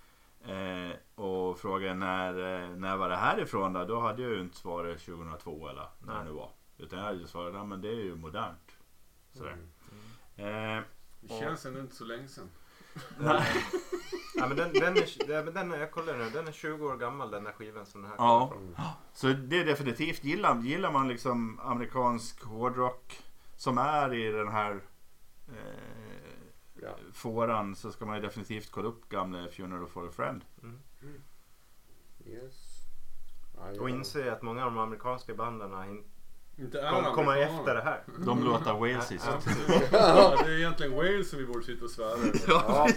eh, och frågat när, eh, när var det här ifrån då? Då hade jag ju inte svarat 2002 eller när Nej. det nu var. Utan jag hade ju svarat, ja men det är ju modernt. Sådär. Mm. Eh, Det känns ändå inte så länge sedan. <laughs> Nej. ja, men den, den, är, den, är- jag kollar nu, den är 20 år gammal den här skivan som den här Ja. kommer från. Så det är definitivt, gillar, gillar man liksom amerikansk hårdrock som är i den här eh, Ja. fåran så ska man ju definitivt kolla upp gamla Funeral for a Friend. Yes. Ja, Och ja. inse att många av de amerikanska banden Inte kom, kommer efter det här. De låter walesiskt. Ja, <laughs> Ja, det är egentligen Wales som vi borde sitta och svära. Ja,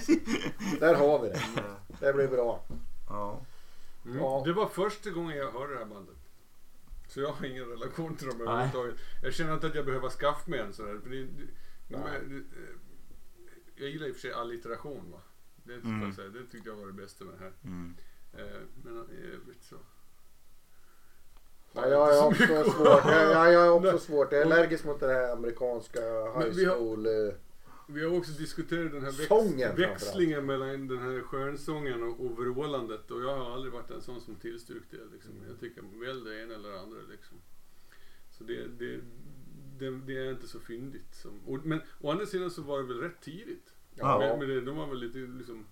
där har vi det. Ja. Det blir bra. Ja. Mm. Ja. Det var första gången jag hörde det här bandet. Så jag har ingen relation till dem överhuvudtaget. Jag känner inte att jag behöver skaffa mig en sån här. För det, det, eh, jag gillar i och för sig allitteration va. Det, Mm. jag säga. det tyckte jag var det bästa med det här. Mm. Eh, Men i övrigt så. Ja, jag är också svårt. Jag, jag, jag är också svårt. Jag är allergisk mot det här amerikanska Men high vi har- school. eh, Vi har också diskuterat den här Sången väx, växlingen mellan den här skönsången och, och vrålandet. Och jag har aldrig varit en sån som tillstyrkt det. Liksom. Jag tycker väl det ena eller det andra. Liksom. Så det, det, det, det är inte så fyndigt. Som, och, men å andra sidan så var det väl rätt tidigt. Ja. Men, men det, de var väl lite liksom...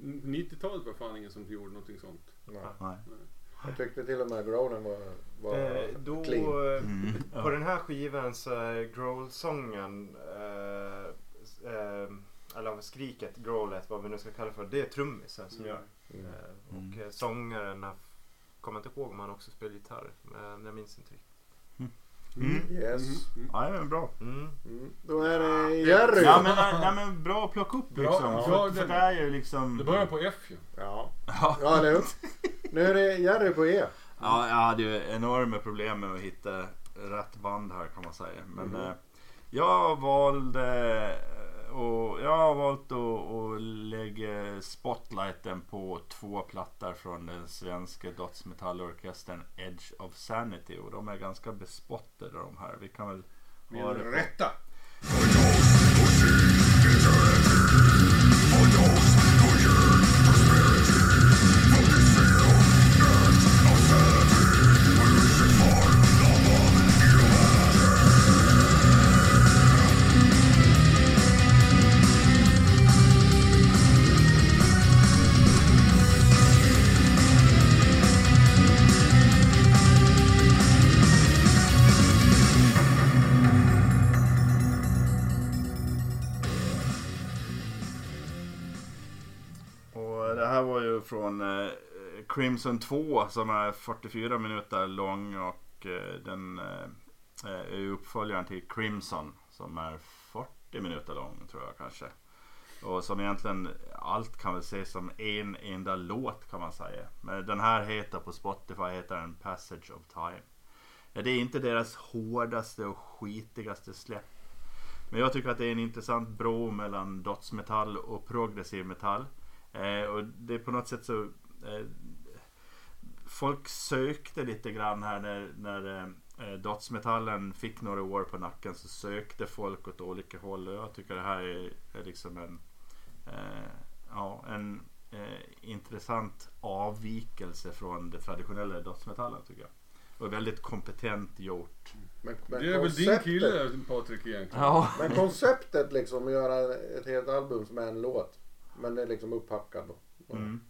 90-talet var fan ingen som gjorde någonting sånt. Nej. Nej. Jag tyckte till och med Gronen var, var Eh, då, clean. eh, Mm. På den här skivan så är growl-sången, eh, eh, eller skriket, growlet, vad vi nu ska kalla för, det är trummisen som gör. Mm. Eh, Mm. och sångaren, kommer inte ihåg om han också spelar gitarr, men jag minns inte riktigt. Mm. Yes. Mm. Ja, men bra. Mm. Mm. Då är det Jerry. Ja men, nej, men bra att plocka upp Bra, liksom. ja, för, det- det är ju liksom... Det börjar på F ju. Ja, Ja. ja eller hur? Nu är det Jerry på E. Ja, jag hade ju enorma problem med att hitta rätt band här kan man säga. Men Mhm. eh, jag valde och jag har valt att, att lägga spotlighten på två plattor från den svenska dödsmetallorkestern Edge of Sanity och de är ganska bespottade de här. Vi kan väl på- rätta. Från eh, Crimson 2 som är 44 minuter lång och eh, den eh, eh, är uppföljaren till Crimson som är 40 minuter lång tror jag kanske. Och som egentligen allt kan väl ses som en enda låt kan man säga. Men den här heter på Spotify heter den Passage of Time. Det är inte deras hårdaste och skitigaste släpp. Men jag tycker att det är en intressant bro mellan dotsmetall och progressiv metall. Eh, och det är på något sätt så eh, Folk sökte lite grann här när, när eh, dödsmetallen fick några år på nacken så sökte folk åt olika håll och jag tycker det här är, är liksom en eh, ja, en eh, intressant avvikelse från det traditionella dödsmetallen tycker jag. Och väldigt kompetent gjort. Men, men Det är väl din kille Patrik egentligen. Ja. Men konceptet liksom att göra ett helt album som är en låt. Men det är liksom upphackad då. Mm.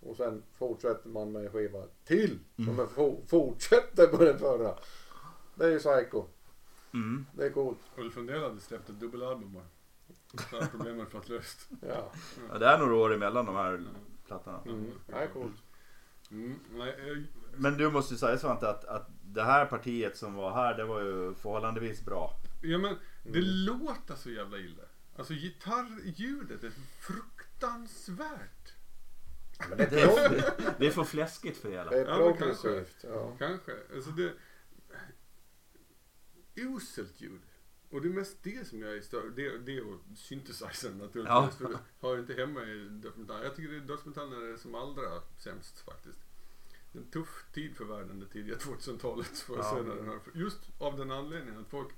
Och sen fortsätter man med en skiva till. Mm. Som är fo- fortsätter på den förra. Det är ju psycho. Mm. Det är coolt. Ulf Lundell hade släppt ett dubbelalbum bara. Så hade problemet fått löst. <laughs> Ja. Ja, det är några år emellan de här plattorna. Mm. Det är coolt. Mm, nej, eh, Men du måste ju säga Svante att, att det här partiet som var här det var ju förhållandevis bra. ja, men det låter så jävla illa. Alltså gitarrljudet är fruktansvärt. Men det är, Det är, det, för fläskigt för hela. det är Ja, men progressivt. Ja. Kanske. Alltså det... Uselt ljud. Och det är mest det som jag är störd Det, det och synthesizern naturligtvis. Ja. För det hör inte hemma i dödsmetall. Jag tycker är dödsmetall är som allra sämst faktiskt. Det är en tuff tid för världen, det tidiga 2000-talet. Får jag Ja. just av den anledningen att folk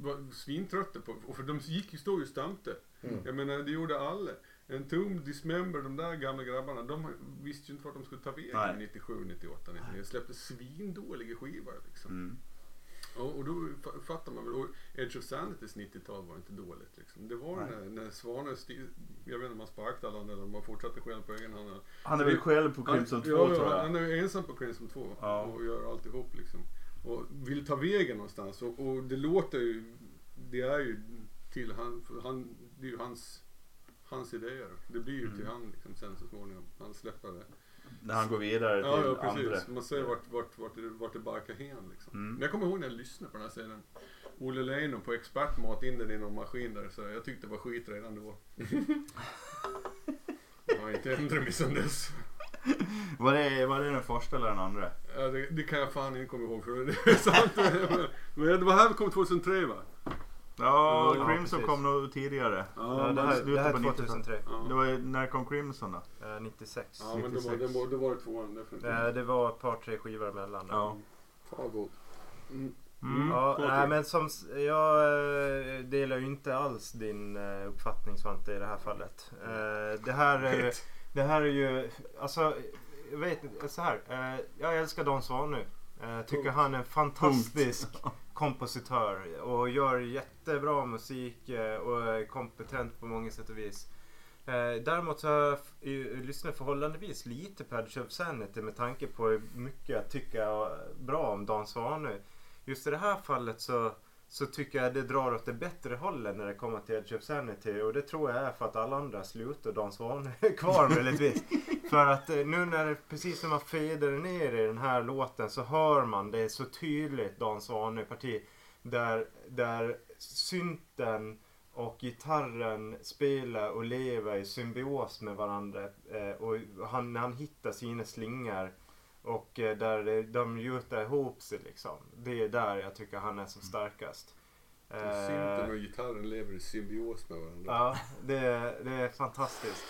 var svintrötta på, och för de gick ju, stod ju och stampte. Mm. Jag menar det gjorde alla. En Tomb, Dismember, de där gamla grabbarna, de visste ju inte vart de skulle ta vägen Nej. 97, 98, 99. Släppte svindåliga skivor liksom. Mm. Och, och då fa- fattar man väl. Och Edge of Sanitys 90-tal var inte dåligt liksom. Det var Nej. när, när Svanen, jag vet inte om man sparkade alla eller om man fortsatte själv på egen hand. Han är väl själv på Crimson 2 ja, tror ja, jag. han är ensam på Crimson 2 Ja. och gör alltihop liksom. Och vill ta vägen någonstans. Och, och det låter ju, det är ju till han, han det är ju hans, hans idéer. Det blir ju Mm. till han liksom sen så småningom. Han släpper det. När han går vidare till Ja, ja andra. precis. Man ser vart, vart, vart, det, vart det barkar hän liksom. Mm. Men jag kommer ihåg när jag lyssnade på den här scenen. Olle Leino på expertmat in den i någon maskin där. Så jag tyckte det var skit redan då. <laughs> Jag har inte ändrat mig sedan dess. Var det, var det den första eller den andra? Ja, det, det kan jag fan inte komma ihåg för det är <laughs> sant. Men det var här vi kom 2003 va? Ja, Ja, Crimson precis. kom nog tidigare. Ja, det, här, det här på är 2003. Ja. Det var, ju- när kom Crimson då? Eh, 96. Ja men det var, det var, det var det tvåan definitivt. Eh, det var ett par tre skivor emellan. Ja. Fan. Mm. Mm. Ja, nej, men som, jag eh, delar ju inte alls din eh, uppfattning Svante i det här fallet. Eh, Det här är ju, det här är ju, alltså, jag vet inte, så här. Jag älskar Don Svanö. Eh, Tycker Punkt. han är en fantastisk <laughs> kompositör och gör jättebra musik eh, och är kompetent på många sätt och vis. Eh, däremot så har jag lyssnat förhållandevis lite på Edge of Sanity med tanke på hur mycket jag tycker bra om Dan Svanö. Just i det här fallet så, så tycker jag det drar åt det bättre hållet när det kommer till Edge of Sanity och det tror jag är för att alla andra slutar och Dan Svan är <laughs> kvar möjligtvis. för att eh, nu när det, precis som man fader ner i den här låten så hör man det är så tydligt Dan Svane-parti där, där synten och gitarren spelar och lever i symbios med varandra. Eh, och han, när han hittar sina slingor och eh, där det- de gjuter ihop sig liksom. Det är där jag tycker han är som starkast. Eh, Synten och gitarren lever i symbios med varandra. ja, det, det är fantastiskt.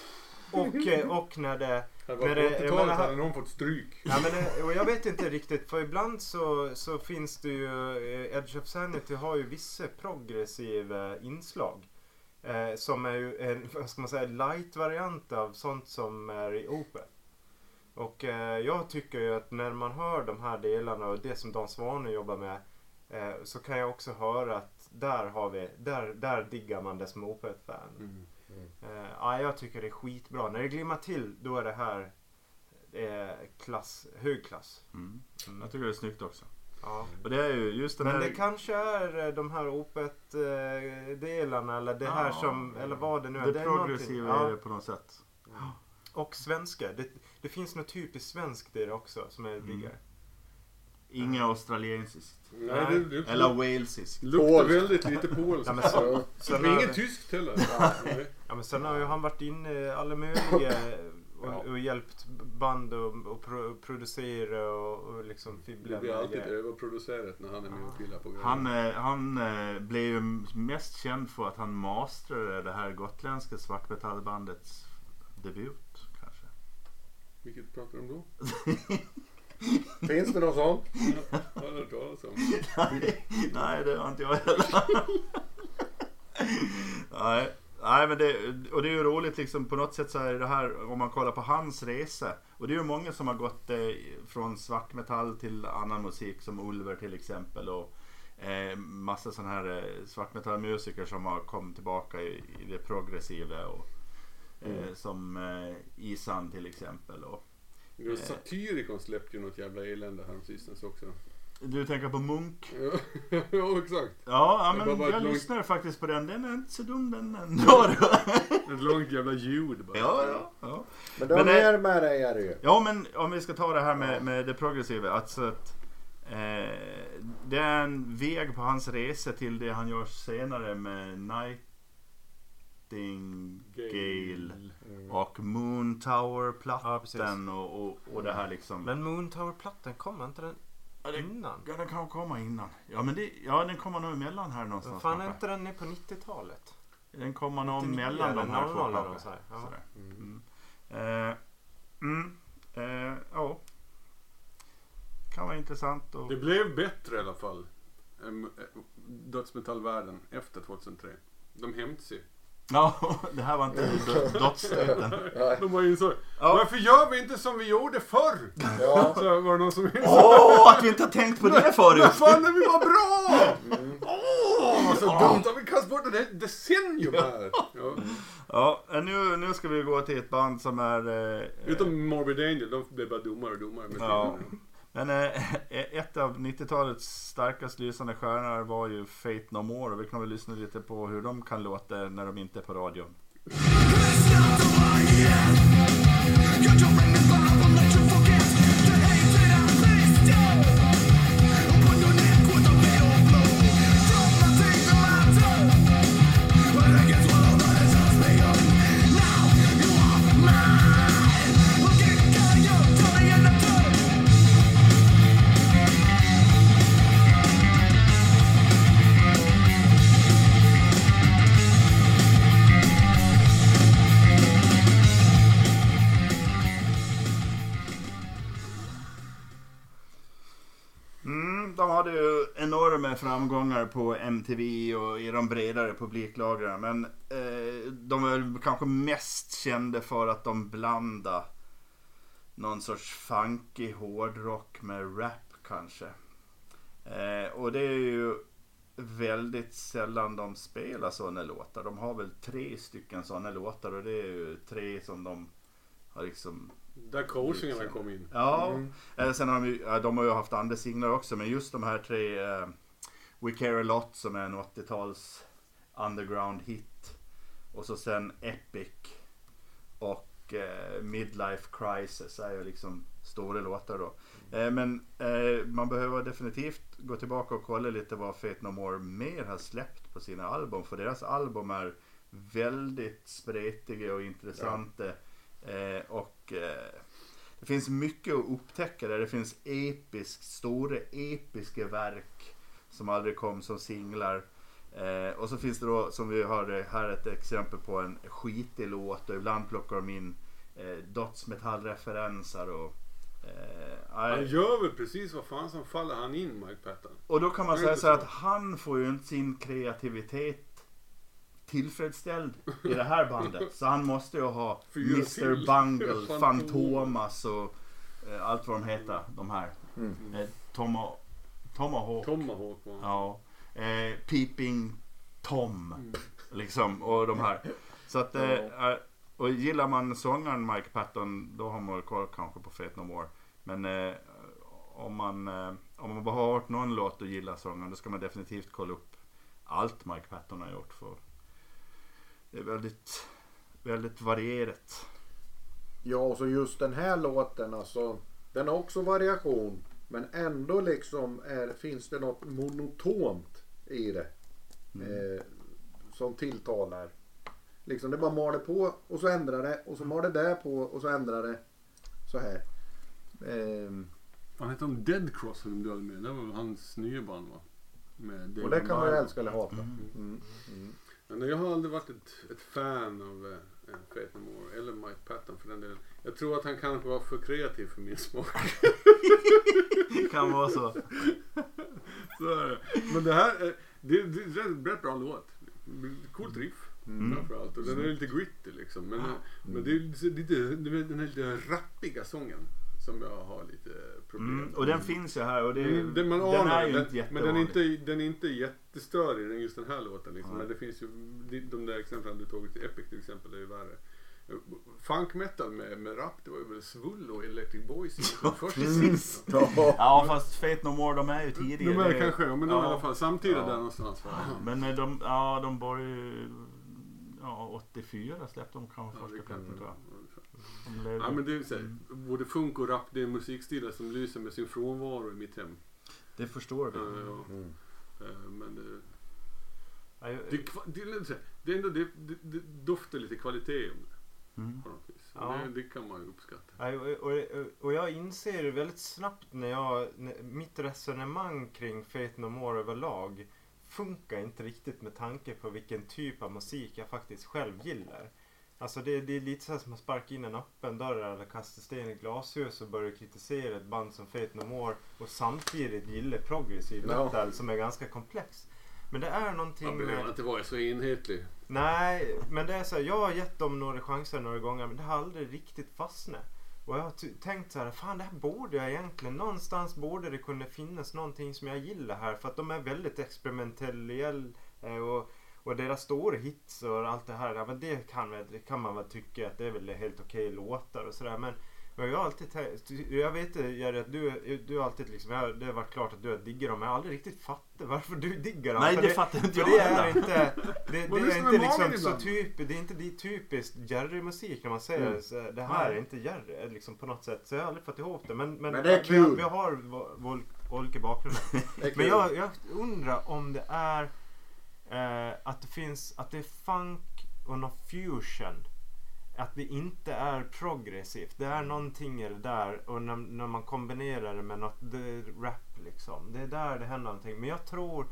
Och, <laughs> eh, och när det... Det på det- jag 80-talet menar- hade någon fått stryk. Ja, men det, och jag vet inte riktigt för ibland så, så finns det ju eh, Edge of Sanity har ju vissa progressiva inslag. Eh, som är ju en, <laughs> vad ska man säga, light-variant av sånt som är i Opel. Och eh, jag tycker ju att när man hör de här delarna och det som Dan Svanen jobbar med eh, så kan jag också höra att där har vi, där, där diggar man det som Opel-fan. Mm. Eh, ja, jag tycker det är skitbra. När det glimmar till då är det här eh, klass, hög klass. Mm. Mm. Jag tycker det är snyggt också. Ja. Och det är ju just den Men här... det kanske är eh, de här Opet-delarna eller det här Ja, som, eller vad det nu är. Det Det progressiva är det på något sätt. Och svenska. Det, det finns något typiskt svenskt i det också som jag diggar. Inget australiensiskt. Nej, det, det Eller walesiskt. luktar väldigt lite <laughs> polskt. Ja, men så, sen, har, inget tyskt heller. Ja, men sen har ju han varit inne i alla möjliga <laughs> och, Ja. och hjälpt band och, och pro, producera och, och liksom fibbla Det blir alltid överproducerat när han är med och pillar på grejer. Han, eh, han eh, blev ju mest känd för att han masterade det här gotländska svartmetallbandets debut. Vilket pratar de då? Finns det någon sån? Jag har hört talas om. nej, <laughs> nej, det har inte jag heller. nej, nej, men det, och det är ju roligt liksom på något sätt så är det här om man kollar på hans resa. Och det är ju många som har gått eh, från svartmetall till annan musik som Ulver till exempel. Och eh, massa sådana här eh, svartmetallmusiker som har kommit tillbaka i, i det progressiva. Och, eh, Som eh, Isan till exempel. Och, Ja, Satyricon släppte ju något jävla elände häromsistens också. du tänker på Munk? Ja, <laughs> ja exakt. Ja, men jag långt- lyssnade faktiskt på den. Den är inte så dum den ändå. <laughs> Ett långt jävla ljud bara. ja, ja, ja. Men du har det- mer med dig är det ju. Ja, men om vi ska ta det här med, med det progressiva. Alltså att, eh, det är en väg på hans resa till det han gör senare med Nightingale och Moon Ja, Tower-plattan precis. och, och, och det här liksom. Men Moon Tower-plattan, kom inte den Ja, det- innan? Ja, den kan komma innan. Ja, men det, ja, den kommer nog emellan här någonstans. Fan är inte den är på 90-talet? Den kommer nog 99 mellan de här två 00 eller kanske. ja. Sådär. Mm. Eh, mm. Eh, ja. Kan vara intressant och... Det blev bättre i alla fall. Eh, Dödsmetallvärlden efter 2003. De hämtade sig. Ja, <laughs> det här var inte dö- dödsstöten. <laughs> De var ju så. Ja. Varför gör vi inte som vi gjorde förr? Ja. <laughs> Så var det någon som Åh, att vi inte har tänkt på det förut! fan när vi var bra! Åh, vad så dumt att vi kastat bort ett decennium här. Ja. Ja, nu, nu ska vi gå till ett band som är... Eh, Utom Morbid Angel, de blev bara dummare och dummare med Ja. Men eh, e-, ett av 90-talets starkast lysande stjärnor var ju Fate No More och vi kan väl lyssna lite på hur de kan låta när de inte är på radion. Framgångar på MTV och i de bredare publiklagren. Men eh, de är kanske mest kända för att de blandade någon sorts funky hårdrock med rap kanske. Eh, och det är ju väldigt sällan de spelar sådana låtar. De har väl tre stycken sådana låtar och det är ju tre som de har liksom Där coachingarna kom in. Ja, eh, sen har de, de har ju haft andra singlar också men just de här tre eh, We Care A Lot som är en 80-tals underground hit och så sen Epic och eh, Midlife Crisis är ju liksom stora låtar då. Eh, men eh, man behöver definitivt gå tillbaka och kolla lite vad Fate No More mer har släppt på sina album för deras album är väldigt spretiga och intressanta eh, och eh, det finns mycket att upptäcka där. Det finns episkt, stora episka verk som aldrig kom som singlar. Eh, och så finns det då, som vi hörde här, ett exempel på en skitig låt och ibland plockar de in eh, dödsmetallreferenser och eh, Han gör väl precis vad fan som faller han in, Mike Patton. Och då kan man säga så här så. att han får ju inte sin kreativitet tillfredsställd i det här bandet. <laughs> Så han måste ju ha Fyra Mr till. Bungle, <laughs> Fantomas. Och eh, allt vad de heter. De här. Mm. Eh, Tomo, Tomahawk. Tomahawk han. Ja. Eh, Peeping Tom. Mm. Liksom. Och de här. Så att, eh, eh, och gillar man sångaren Mike Patton då har man koll kanske på Fate No More. Men eh, om, man, eh, om man bara har hört någon låt och gillar sångaren då ska man definitivt kolla upp allt Mike Patton har gjort. För det är väldigt, väldigt varierat. Ja, och så just den här låten alltså. Den har också variation. Men ändå liksom är, finns det något monotont i det. Eh, som tilltalar. Liksom det bara maler på och så ändrar det och så maler det på och så ändrar det. Så här. Ehm, Han hette de Dead Cross som du hade med. Det var hans nya band va? Och det kan man ju älska eller hata. Mm. Mm. Men jag har aldrig varit ett, ett fan av eh, Faith No More. Eller Mike Patton för den delen. Jag tror att han kanske var för kreativ för min smak. kan vara så. Så är det. Men det här är, det, det är en rätt bra låt. Coolt riff. Mm. Framförallt. Och den är lite gritty liksom. Men, men det är lite, den här lite rappiga sången. Som jag har lite problem Mm. Och den finns ju här och det Mm, den, man den anar är ju den, inte Men den är inte, den är inte jättestörig just den här låten. Liksom. Nej. Men det finns ju de, där exemplen du tagit till Epic till exempel är ju värre. Funk metal med, med rap det var ju väl Svullo och Electric Boys egentligen först i sist. Ja. Ja fast Fate No More de är ju tidigare. De är Det- kanske, ja, men de är i ja. alla fall samtidigt Ja. där någonstans. Va? Men eh, de, ja, de var ju... Ja, 84 släppte de kanske Ja, det första plattan tror jag. Ja men det är så här, Mm. både funk och rap det är musikstilar som lyser med sin frånvaro i mitt hem. Det förstår vi. Eh, ja. Mm. Eh, Men det, Ja, jag- det, det, det, är ändå, det, det, det doftar lite kvalitet om det Mm. på något vis. Och Ja. Det, det kan man ju uppskatta. Ja, och, och, och jag inser väldigt snabbt när jag, när, mitt resonemang kring Fate No More överlag funkar inte riktigt med tanke på vilken typ av musik jag faktiskt själv gillar. Alltså det, det är lite så som att sparka in en öppen dörr eller kasta sten i glashus och börja kritisera ett band som Fate No More och samtidigt gilla progressiv Ja. metal som är ganska komplex. Men det är någonting Man behöver med... inte vara så enhetlig. Nej, men det är så här, jag har gett dem några chanser några gånger men det har aldrig riktigt fastnat. Och jag har tänkt så här, fan det här borde jag egentligen, någonstans borde det kunna finnas någonting som jag gillar här för att de är väldigt experimentella eh, och, och deras stora hits och allt det här, ja, men det kan, väl- det kan man väl tycka att det är väl helt okej låtar och sådär men men jag har alltid jag vet Jerry att du, du har alltid liksom, jag, det har varit klart att du har diggat dem men jag har aldrig riktigt fattat varför du diggar dem. Nej För det fattar inte jag det är inte, det, det är inte liksom så typ, det är inte det typiskt Jerry-musik när man säger Mm. så, det här Nej. är inte Jerry liksom på något sätt. Så jag har aldrig fått ihop det. Men, men, Men det är vi, kul. vi har vår- vår- olika bakgrunder. <laughs> Det Men jag, jag undrar om det är eh, att det finns, att det är funk och någon fusion. Att det inte är progressivt. Det är någonting i det där och när, när man kombinerar det med något det rap liksom. Det är där det händer någonting. Men jag tror,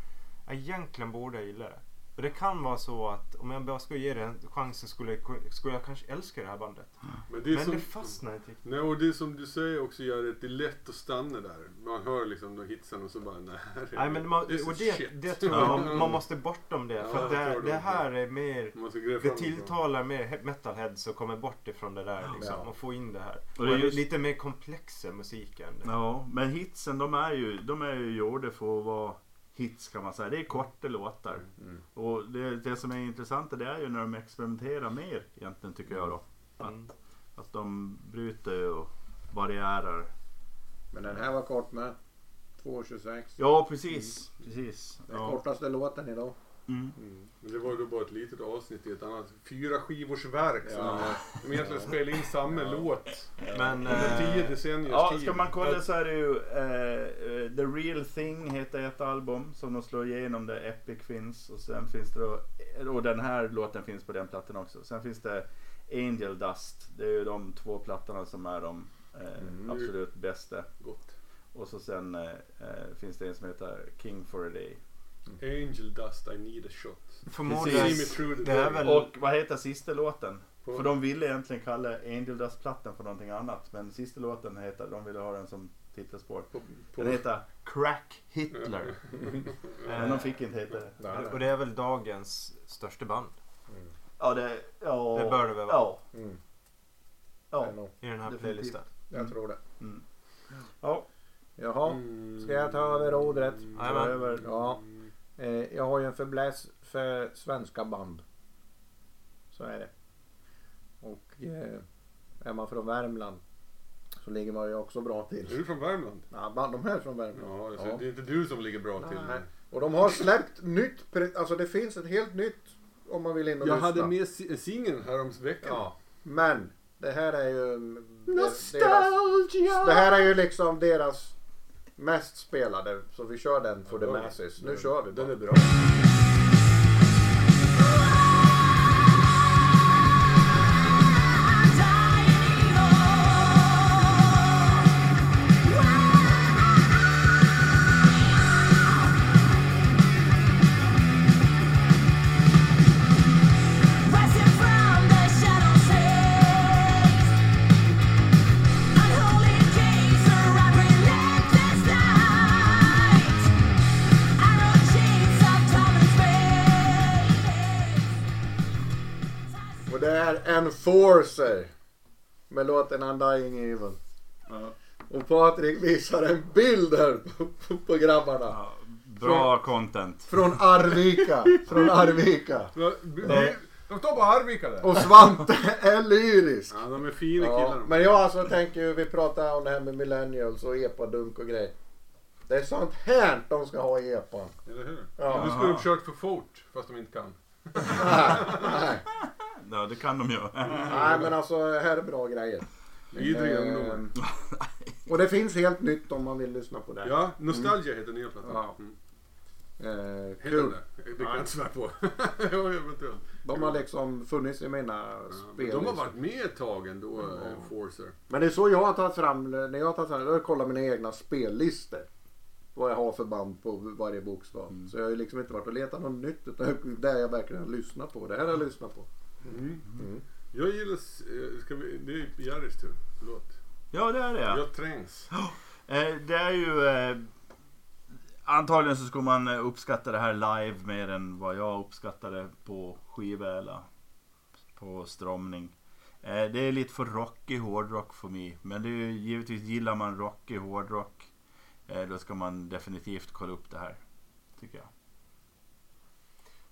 egentligen borde jag gilla det. Och det kan vara så att om jag bara skulle ge det en chans så skulle, jag- skulle jag kanske älska det här bandet. Men det är, Men som, det fastnar inte riktigt. nej, och det är som du säger också gör att det är lätt att stanna där. Man hör liksom de hitsen och så bara nej. Nej men man, det och det, det tror jag Ja. man, man måste bortom det. Ja, för det, tror det det. här är mer Det tilltalar mer he- metalheads och kommer bort ifrån det där liksom. Ja. Och få in det här. Och det är just- lite mer komplexa musiken. Ja, men hitsen de är ju, de är ju gjorda för att vara hits kan man säga. Det är korta låtar. Mm. Och det, det som är intressant det är ju när de experimenterar mer egentligen tycker jag då. Mm. Att de bryter och varierar. Men den här var kort med. 2.26. Ja precis, precis. Den Ja. kortaste låten idag. Mm. Mm. Men det var ju då bara ett litet avsnitt i ett annat fyra skivors verk. som Ja. de egentligen spelade in samma låt. Men... Under tio Eh, decenniers Ja, tid. ska man kolla så är det ju eh, The Real Thing heter ett album som de slår igenom där Epic finns. Och sen finns det då, och den här låten finns på den plattan också. Sen finns det Angel Dust. Det är ju de två plattorna som är de eh, Mm. absolut bästa. Gott. Och så sen eh, finns det en som heter King for a Day. Angel Dust, I need a shot. förmodligen... See me through the Det är day. väl... Och vad heter sista låten? För de ville egentligen kalla Angel Dust-plattan för någonting annat. Men sista låten heter, de ville ha den som titelspår. på, på, Den heter Crack Hitler. <laughs> Men de fick inte heta det. Och det är väl dagens största band. Ja, det, ja, Det bör det väl vara. Ja, Mm. Ja. I den här Definitivt. playlisten. Jag tror det. Mm. Ja, Jaha. Mm. Ska jag ta över rodret? Över. Ja. Eh, jag har ju en fäbless för svenska band. Så är det. Och eh, är man från Värmland så ligger man ju också bra Är till. du från Värmland? Ja, band, de här är från Värmland. Ja, alltså, Ja. det är inte du som ligger bra till. Nej. Och de har släppt nytt, alltså det finns ett helt nytt om man vill in och Jag lyssna. hade med si- singeln här om veckan. Ja, men Det här är ju... Deras, Nostalgia! det här är ju liksom deras mest spelade. Så vi kör den for the masses. Nu den- kör vi Den bara. är bra. Enforcer. Med låten Undying Evil. Ja. Och Patrik visar en bild här på, på, på grabbarna. Ja, bra content. Från Arvika. Från Arvika. B- De står på Arvika där. Och Svante är lyrisk. Ja, de är fina Ja, killar. men jag alltså tänker ju, vi pratar om det här med millennials och epadunk och grejer. Det är sånt här de ska ha i epan. Eller hur? Ja. Nu skulle de kört för fort, fast de inte kan. Nej, nej. Ja, det kan de ju. nej men alltså här är bra grejer. Vidriga Eh, ungdomar. Och det finns helt nytt om man vill lyssna på det. Ja, Nostalgia heter nya plattan. Ja. Mm. Eh, Heter kul. den det? Det kan jag inte svära på. <laughs> eventuellt. De har liksom funnits i mina spel. de har varit med ett tag ändå, eh, Forcer. Men det är så jag har tagit fram, när jag har tagit fram, då har kollat mina egna spellistor. Vad jag har för band på varje bokstav. Mm. Så jag har ju liksom inte varit och letat något nytt utan det jag verkligen har lyssnat på. Det här har jag lyssnat på. Mm. Mm. Jag gillar, eh, ska vi, det är Jerrys tur. Förlåt. Ja, det är det. Jag trängs. <gasps> Eh, det är ju... Eh, antagligen så skulle man uppskatta det här live mer än vad jag uppskattade på skiva eller på strömning. Eh, det är lite för rockig hårdrock för mig. Men det är ju, givetvis gillar man rockig hårdrock. Då ska man definitivt kolla upp det här. Tycker jag.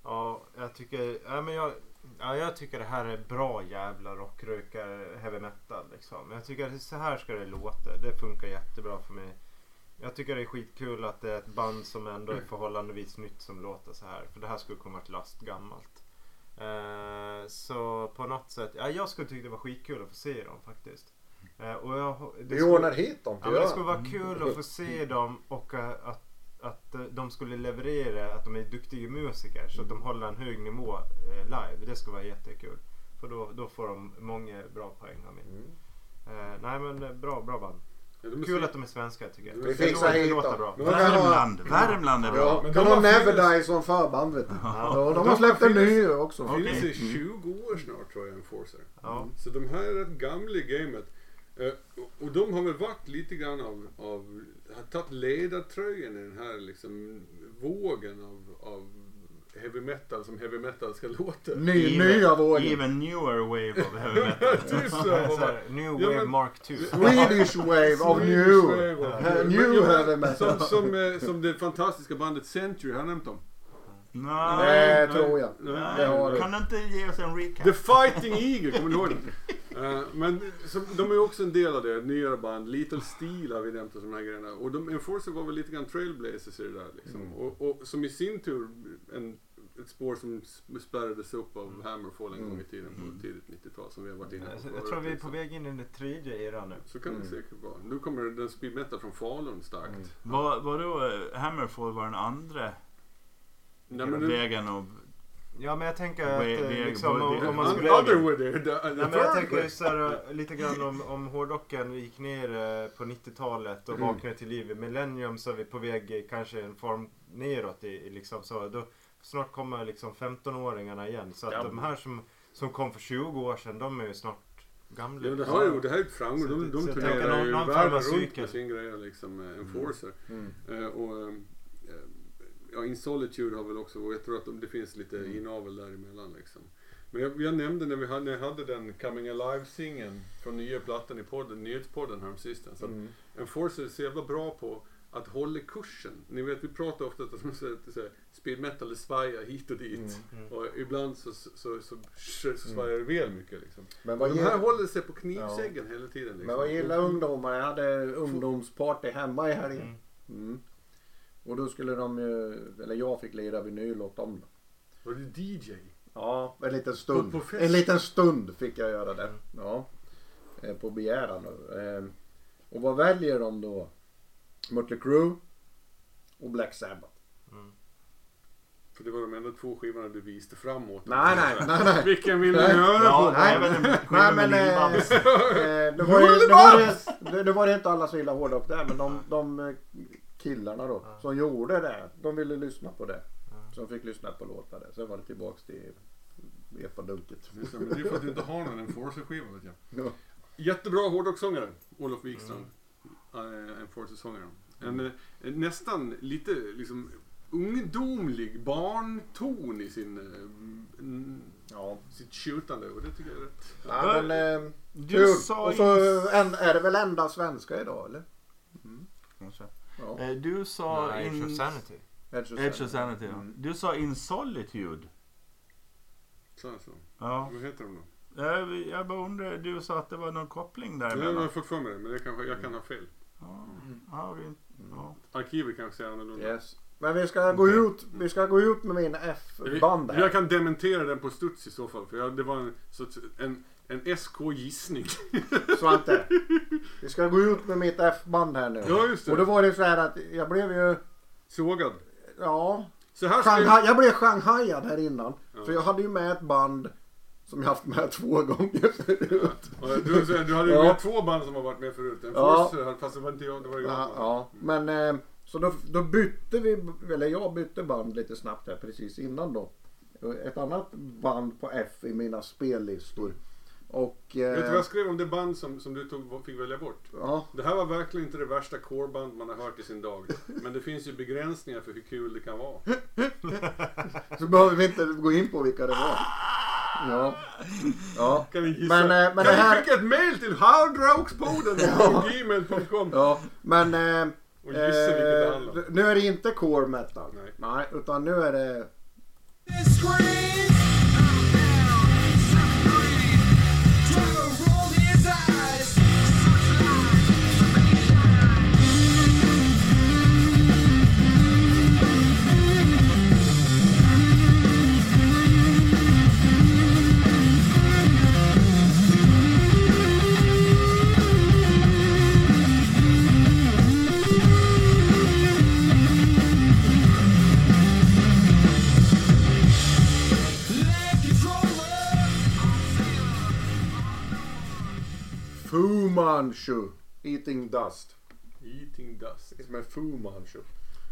Ja, jag tycker, ja, men jag, ja, jag tycker det här är bra jävla rockrökare heavy metal liksom. Jag tycker att så här ska det låta. Det funkar jättebra för mig. Jag tycker det är skitkul att det är ett band som ändå är förhållandevis nytt som låter så här. För det här skulle kunna varit lastgammalt. Eh, så på något sätt, ja, jag skulle tycka det var skitkul att få se dem faktiskt. Eh, och jag, det Vi skulle- ordnar hit dem Ja, det skulle vara kul att få se dem och eh, att, att eh, de skulle leverera, att de är duktiga musiker så att de håller en hög nivå eh, live. Det skulle vara jättekul. För då, då får de många bra poäng av mig. Mm. Eh, nej men eh, bra, bra band. Ja, de Kul att de är svenska tycker jag. Vi Det fixar hit dem. bra. Men vad kan ha- Värmland! Värmland är bra. Ja, Men de de har har Never fyllts- Die som förband vet du. Ja. Ja, de De har släppt en ny också. Finns Okej. i 20 år snart tror jag, Enforcer. Ja. Så de här är rätt gamla i gamet. Eh, och- de har väl varit lite grann av, av har tagit ledartröjan i den här liksom vågen av, av heavy metal som heavy metal ska låta. Ny, nya vågen. Even newer wave of heavy metal. <laughs> Typ så. Så här, New Ja, Wave men- Mark 2. Swedish wave of new. wave of new. Heavy metal. Som, som, eh, som det fantastiska bandet Century, har nämnt dem? Nej, Det tror jag. Nej. Det har du. Kan du inte ge oss en recap? The Fighting Eagle, kommer ni ihåg den? <laughs> Eh, men som, de är också en del av det, nyare band. Little Steel har vi nämnt och sådana här grejerna. Och de, Enforcer var väl lite grann trailblazers i det där liksom. Mm. Och, och som i sin tur en, ett spår som sp- spärrades upp av Hammerfall en Mm. gång i tiden på tidigt 90-tal som vi har varit inne på Jag, tror vi är liksom. på väg in i den tredje eran nu. Så kan det Mm. säkert vara. Nu kommer den speed metal från Falun starkt. Mm. Vad vad då eh, Hammerfall var den andra Nej, men vägen av... Ja men jag tänker att eh, liksom, om, man skulle... the, the jag tänker way. så här, eh, lite grann om, om hårdrocken gick ner eh, på 90-talet och Mm. vaknade till liv. I Millennium så är vi på väg kanske en form neråt. I, liksom så. Då, snart kommer liksom 15-åringarna igen. Så att Ja. de här som, som kom för 20 år sedan, de är ju snart gamla. Ja, det, har ju, det här är ett framgång. Så De, de turnerar någon- ju världen runt cykel. med sin grej liksom, Enforcer. Mm. Eh, och, eh, ja, In Solitude har väl också, och jag tror att det finns lite Mm. inavel däremellan liksom. Men jag, jag nämnde när vi hade, när jag hade den Coming Alive-singeln från nya plattan i podden, nyhetspodden häromsistens. Mm. Enforcer är så jävla bra på att hålla kursen. Ni vet, vi pratar ofta om speed metal svajar hit och dit. Mm. Mm. Och ibland så, så, så, så, så svajar det väl mycket liksom. Men vad, de här håller sig på knivsäggen hela tiden. Liksom. men vad gillar ungdomar? Jag hade ungdomsparty hemma i helgen. Mm. Mm. Och då skulle de ju, eller jag fick lira vinyl åt dem. Var det DJ? Ja, en liten stund. På- på fest? En liten stund fick jag göra det. Mm. Ja. eh, på begäran. Eh, och vad väljer de då? Mötley Crüe och Black Sabbath. För det var de enda två skivorna du visade framåt. Nej, nej, nej, nej. <laughs> Vilken vill du Nej. höra Ja, på? det är väl en Nej men <laughs> eh, <laughs> eh, det, var ju, det, var det, det, det var inte alla så illa hårdrock där men de, de killarna då som gjorde det. De ville lyssna på det. Så de fick lyssna på låtar där. Sen var det tillbaks till epadunket. Just det, men Det är för att du inte har någon Enforcer-skiva vet jag. Ja. Jättebra hårdrockssångare, Olof Wikström. Mm. Enforcer-sångare. En, eh, nästan lite liksom ungdomlig barnton i sin, eh, mm, Ja. sitt tjutande och det tycker jag är rätt. Ja, men, eh, Du sa Och så ju- en, är det väl enda svenska idag eller? Kanske. Ja. Eh, Du sa Nej, in... Sanity. Edge of Edge of Sanity, ja. Mm. Du sa In Solitude. Så, så. Ja. Vad heter de då? Jag, jag bara undrar, du sa att det var någon koppling Jag har fått för mig det, men det kanske, jag kan ha fel. Ja, ja, vi, ja. Arkivet kanske säger annorlunda. Yes. Men vi ska, gå ut, vi ska gå ut med min F-band Jag här. kan dementera den på studs i så fall. För jag, det var en, så, en, en SK-gissning. <laughs> Svante. Vi ska gå ut med mitt F-band här nu. Ja, just det. Och då var det så här att jag blev ju, Sågad. ja, Så här Shanghai, jag... jag blev shanghajad här innan. Ja. För jag hade ju med ett band som jag haft med två gånger förut. Ja, Du, du hade ju Ja. med två band som har varit med förut. En Ja. Force, fast det var inte jag, det var jag. Ja, ja. Men eh, så då, då bytte vi, eller jag bytte band lite snabbt här precis innan då. Ett annat band på F i mina spellistor. Och... Vet du vad Eh, jag skrev om det band som, som du tog, fick välja bort? ja, Det här var verkligen inte det värsta coreband man har hört i sin dag. Men det finns ju begränsningar för hur kul det kan vara. <laughs> så behöver vi inte gå in på vilka det var. Ja. Ja. Kan vi? Men, eh, men kan det här- vi skicka ett mail till hardrockspodden på gmail.com Ja, men... Eh, och gissa vilket det eh, handlar om? nu är det inte core metal. Nej. Nej, utan nu är det... Manchu. Eating Dust. Eating dust. Med Fu Manchu.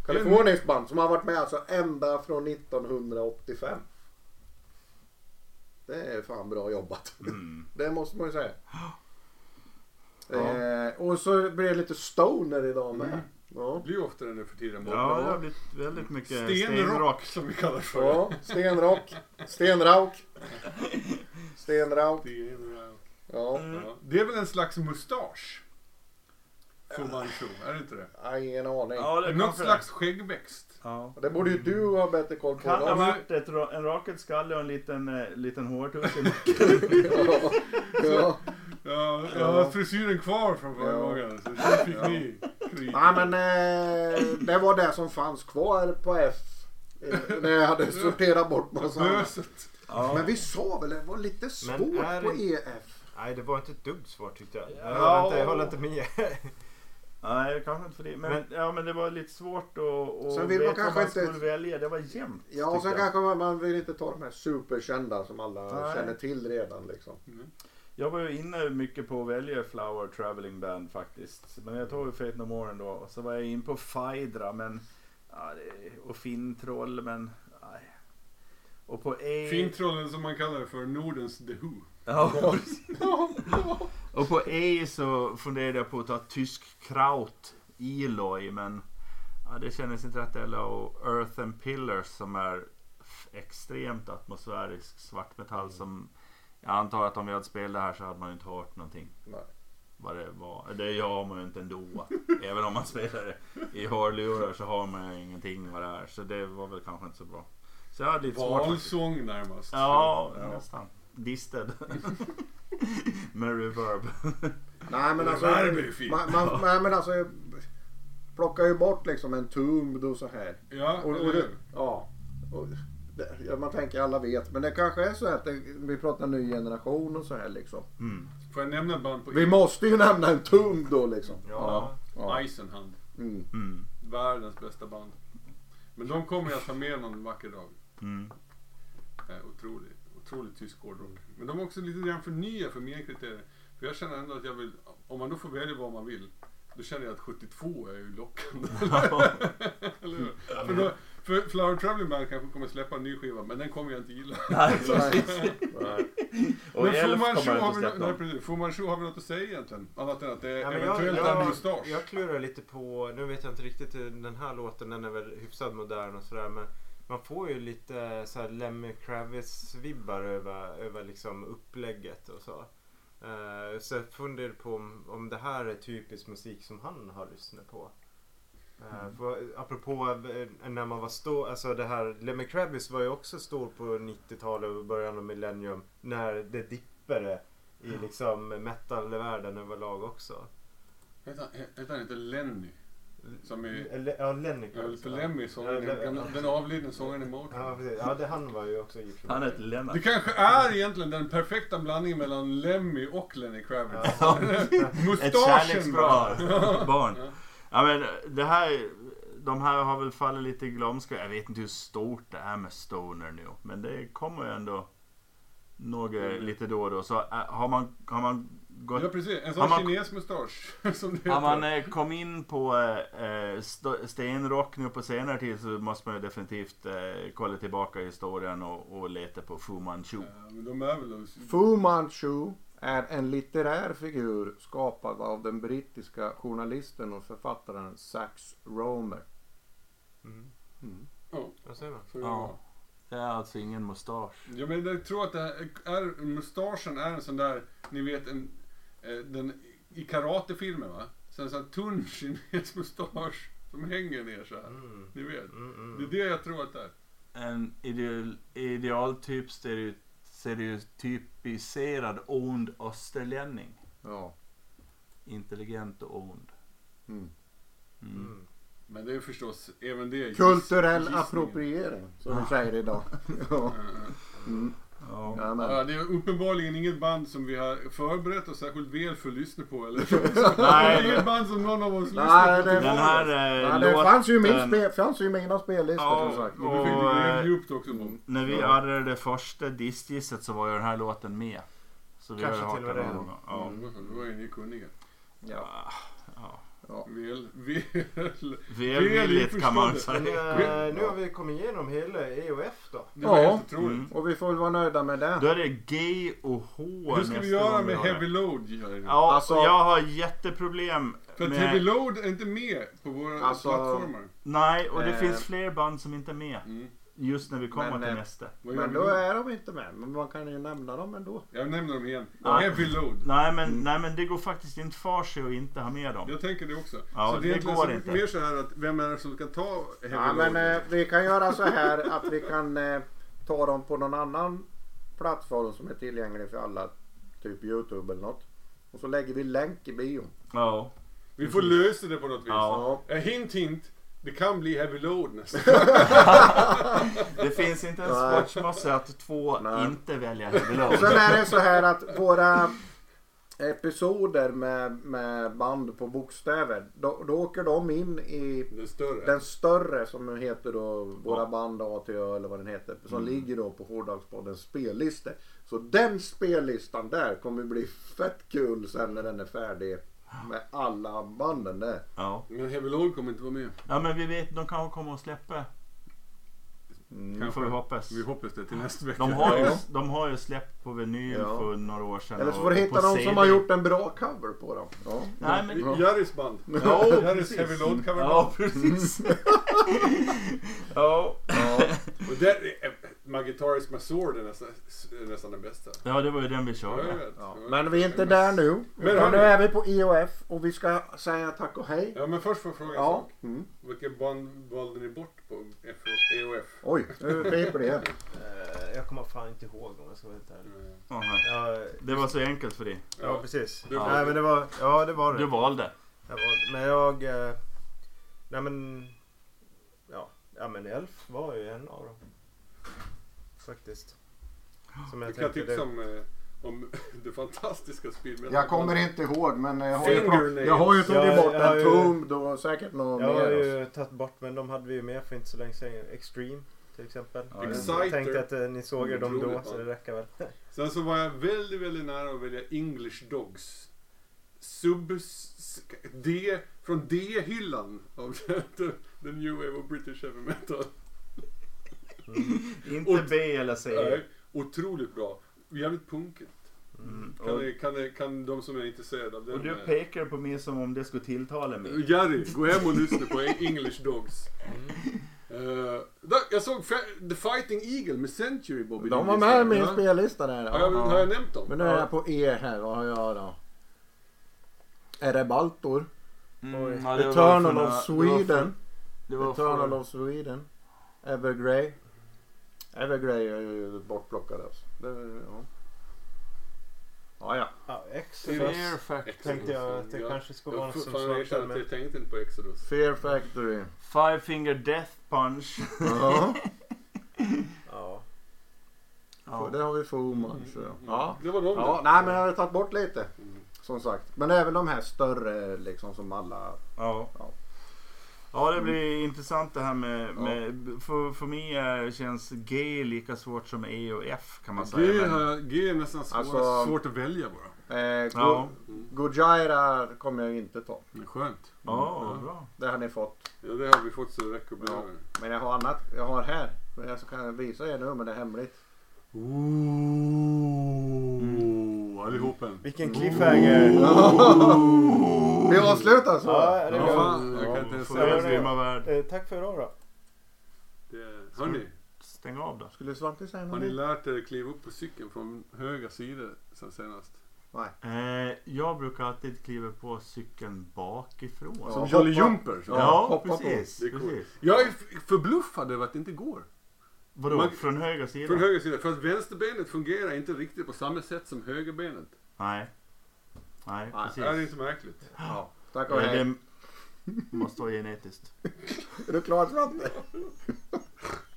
Kaliforniskt band som har varit med alltså ända från 1985. Det är fan bra jobbat. <laughs> Det måste man ju säga. Eh, och så blir det lite stoner idag med. Ja. Det blir ju ofta nu för tiden. ja, det har blivit väldigt mycket Stenrock som vi kallar det för. ja, stenrock. Stenrauk. <laughs> Stenrauk. Stenrock. Ja. Ja. Det är väl en slags mustasch? Fu Manchu, är det inte det? Har ingen aning. Ja, det Något kanske slags skäggväxt. Ja. Det borde ju du ha bättre koll på. Kan ha varit ett, ra- en rakad skalle och en liten, eh, liten hårtuss i <laughs> Ja. <laughs> Ja. Ja, jag Ja. har frisyren kvar från förra Ja. gången. Så det fick ni skryta. Nej men eh, det var det som fanns kvar på F. eh, När jag hade sorterat bort massa annat. Böset. Ja. Men vi sa väl det var lite svårt är på EF. Nej, det var inte ett dugg svårt tyckte jag. Jag Ja. håller inte, jag håller inte med. <laughs> Nej, kanske inte för det. Men, Men- ja, men det var lite svårt att, veta vad kanske man inte- skulle välja. Det var jämnt. Ja och sen jag. kanske man, man vill inte ta de här superkända som alla Nej. känner till redan liksom. Jag var ju inne mycket på att välja Flower Traveling Band faktiskt. Men jag tog ju Fate No More ändå. Och så var jag in på Faidra men... Ja, och Fintroll men... Nej. Och på. Fintrollen som man kallar det för Nordens The Who. Ja. <laughs> Och på E så funderade jag på att ta tysk kraut, Eloy, men ja, det kändes inte rätt heller. Och Earth and Pillars som är extremt atmosfärisk svartmetall som jag antar att om vi hade spelat det här så hade man ju inte hört någonting. Nej. Vad det var. Det gör man ju inte ändå. <laughs> Även om man spelar det i hörlurar så har man ju ingenting vad det är. Så det var väl kanske inte så bra. Så jag hade lite svårt faktiskt. Valsång närmast. Ja, nästan. Disted. <laughs> Med reverb. Nej men alltså. Reverb är ju fint. Man, man, nej, men alltså. Plockar ju bort liksom en Tomb och så här. Ja, Och, och det, ja. Och det, man tänker alla vet. Men det kanske är så att det, vi pratar ny generation och så här liksom. Mm. Får jag nämna ett band på Vi måste ju nämna en tung då liksom. Ja. ja. Eisenhand. Mm. Mm. Världens bästa band. Men de kommer jag ta med någon vacker dag. Mm. Eh, otroligt, otroligt tysk hårdrock. Men de är också lite grann för nya för mina kriterier. För jag känner ändå att jag vill, om man då får välja vad man vill. Då känner jag att 72 är ju lockande. <laughs> Eller hur? För, då, för Flower Traveling Band kanske kommer släppa en ny skiva, men den kommer jag inte gilla. <laughs> Nej, Nej. <laughs> Och men Elf Manchu kommer har, inte vi, släppa. nej, precis. Fu Manchu har vi något att säga egentligen? Annat än att det Ja, men eventuellt jag, är en jag, mustasch. jag klurar lite på, nu vet jag inte riktigt den här låten, den är väl hyfsat modern och sådär men man får ju lite så här Lemmy Kravis vibbar över, över liksom upplägget och så. Eh, så jag funderar på om, om det här är typisk musik som han har lyssnat på. Uh, för, apropå eh, när man var stor, alltså det här Lemmy Kravis var ju också stor på 90-talet och början av millennium när det dippade i liksom metalvärlden överlag också. Heter han inte Lenny? Som är... Eller, ja, Lenny Ja, ja. Lemmy, Ja, den, ja. den avlidne sångaren i Motown. Ja, precis. Ja, det, han var ju också gift. Han heter Lennart. Det kanske är egentligen den perfekta blandningen mellan Lemmy och Lenny Kravitz. Ja. <laughs> Ett kärleksbarn. <laughs> barn. Ja men det här, de här har väl fallit lite i glömska. Jag vet inte hur stort det är med Stoner nu. Men det kommer ju ändå några Mm. lite då och då. Så äh, har man, har man gått Ja precis, en sån man- kinesmustasch. <laughs> Som det Har man heter. eh, kommit in på eh, st- stenrock nu på senare tid så måste man ju definitivt eh, kolla tillbaka i historien och, och leta på Fu Manchu. Ja, men de är väl... Fu Manchu är en litterär figur skapad av den brittiska journalisten och författaren Sax Romer. Mm. Mm. Man? det Ja. Det är alltså ingen mustasch. Ja men jag tror att det här är, mustaschen är en sån där, ni vet en, eh, den, i karatefilmer va? Så en tunn <laughs> kines mustasch som hänger ner så här. Mm. Ni vet. Mm, mm. Det är det jag tror att det är. En ideal, idealtyp stereo, stereotypiserad ond österlänning. Ja. Intelligent och ond. Mm. Mm. Mm. Men det är förstås även det Kulturell appropriering som vi säger idag. <laughs> ja. Ja. Ja, det är uppenbarligen inget band som vi har förberett oss särskilt väl för att lyssna på. Eller? <laughs> Nej. inget band som någon av oss Nej, lyssnar på. Den här eh, Ja, det låten... fanns ju, min spe, fanns ju mina spellistor Ja, som sagt. Och eh, djupt också på. När vi hade det första diskgisset så var ju den här låten med. Så vi Kanske har till och med det. Ja. Mm. Då var ju ni kunniga. Ja. Ja. Ja. Väl, väl, Välvilligt kan man säga. Men, eh, nu har vi kommit igenom hela EOF då. Det Ja. Mm. Och vi får väl vara nöjda med det. Då är det G och H Hur ska vi göra med. Heavy Load? Ja, Alltså- jag har jätteproblem För att med... Heavy Load är inte med på våra Alltså- plattformar. Nej, och det Eh. finns fler band som inte är med. Mm. Just när vi kommer Men, till eh, nästa. Vad gör Men vi då är de inte med. Men man kan ju nämna dem ändå. Jag nämner dem igen. Ja. Heavy Load. Nej men, Mm. nej men det går faktiskt inte för sig att inte ha med dem. Jag tänker det också. Ja, så det, det är egentligen går så, inte. mer så här att vem är det som ska ta Heavy Ja, Load? men eh, vi kan göra så här att vi kan eh, ta dem på någon annan plattform som är tillgänglig för alla. Typ Youtube eller något. Och så lägger vi länk i bion. Ja. Vi får lösa det på något vis. Ja. Eh, hint hint. Det kan bli Heavy Load nästa <laughs> Det finns inte en Nej. sportsmassa att två Nej. inte väljer heavy Och sen load. är det så här att våra episoder med, med band på bokstäver. Då, då åker de in i Den större. den större som heter då Våra band ATÖ eller vad den heter. Som Mm. ligger då på Hårdagspoddens spellista. Så den spellistan där kommer bli fett kul sen när den är färdig. Med alla banden där. Ja. Men Heavy Load kommer inte vara med. ja men vi vet, de kanske kommer att släppa. Mm. Får vi hoppas. Vi hoppas det till nästa vecka. De har, ju, Ja. de har ju släppt på vinyl Ja. för några år sedan. Eller så får du hitta någon CD. som har gjort en bra cover på dem. Ja. Nej men... Ja. Jerrys band. Ja, Jerrys. Heavy Load cover Ja, precis. <laughs> ja. Och där My Guitarist My Sword är nästan, är nästan den bästa. ja, det var ju den vi körde. Ja. Ja. Men vi är inte där nu. Men hörni. nu är vi på IOF och vi ska säga tack och hej. Ja men först får jag fråga en Ja. sak. Mm. Vilka band valde ni bort på EOF? Oj, nu piper det. Eh, jag kommer fan inte ihåg om jag ska vara helt ärlig. Ja, Det var så enkelt för dig. ja precis. Du Nej valde. men det var, ja det var det. Du valde. Jag var, men jag... Eh, nej men... Ja, ja men Elf var ju en av dem. Faktiskt. Som jag Jag kan tipsa det. om, eh, om <laughs> det fantastiska spelet. Jag kommer inte ihåg men jag har ju, jag har ju tagit Ja, bort jag en ju- tum och säkert något Jag har mer. alltså. ju tagit bort men de hade vi ju med för inte så länge sedan. Extreme till exempel. Ja, Exciter. jag tänkte att eh, ni såg er dem då så det räcker väl. <laughs> Sen så var jag väldigt, väldigt nära att välja English Dogs. Sub... D... Från D-hyllan av <laughs> the New Wave of British Heavy Metal. Inte Och- B eller C. Nej, otroligt bra. Jävligt punkigt. Mm. Kan, det, kan, det, kan de som är intresserade av den... och du eh, pekar på mig som om det skulle tilltala mig. Jerry, gå hem och lyssna på English Dogs. Eh, då, jag såg The Fighting Eagle med Century Bobby. De var med i min Ja. spellista där. Har jag, har jag nämnt dem? Men nu är jag på E här. Vad har jag då? Är det Baltor? Mm, Eternal of Sweden. Det var Eternal för, of Sweden. Evergrey. Evergrey är ju bortplockad alltså. Det, ja. Ja, ja. Ja, Fear Exodus Factor. tänkte jag att det Ja. kanske skulle vara något som svartade jag tänkte inte på Exodus. Fear Factory. Five Finger Death Punch. <laughs> Ja. Ja. Ja. Det har vi Fu Manchu. Ja. Det var de Ja, där. nej men jag har tagit bort lite. Mm. Som sagt. Men även de här större liksom som alla. Ja. Ja. Ja, det blir intressant det här med... med för, för mig är, känns G lika svårt som E och F kan man säga. G, men- G är nästan svår, Alltså- svårt att välja bara. Eh, Ja. Go- Gojira kommer jag inte ta. Men skönt. Ja, bra. Det har ni fått. Ja, det har vi fått så det räcker Ja. Men jag har annat. Jag har här. Men jag kan visa er nu men det är hemligt. Ooh, allihopa. Vilken cliffhanger! Vi avslutar så. Ja, det Ja, fan, jag kan inte ens säga grymma värld. Eh, tack för idag då. det. Hörni, Stäng av då. Skulle Svante säga har något? ni lärt er att kliva upp på cykeln från höga sidor sen senast? Nej. Eh, jag brukar alltid kliva på cykeln bakifrån. Som Jolly Jumper. Ja, Ja, precis. Precis. Jag är förbluffad över att det inte går. Vadå? Man- från höger sida? Från höger sida. För att vänsterbenet fungerar inte riktigt på samma sätt som högerbenet. Nej. Nej, Nej. precis. Det är inte märkligt. Ja. Tack och hej. det måste vara genetiskt. <laughs> Är du klar Svante? <laughs>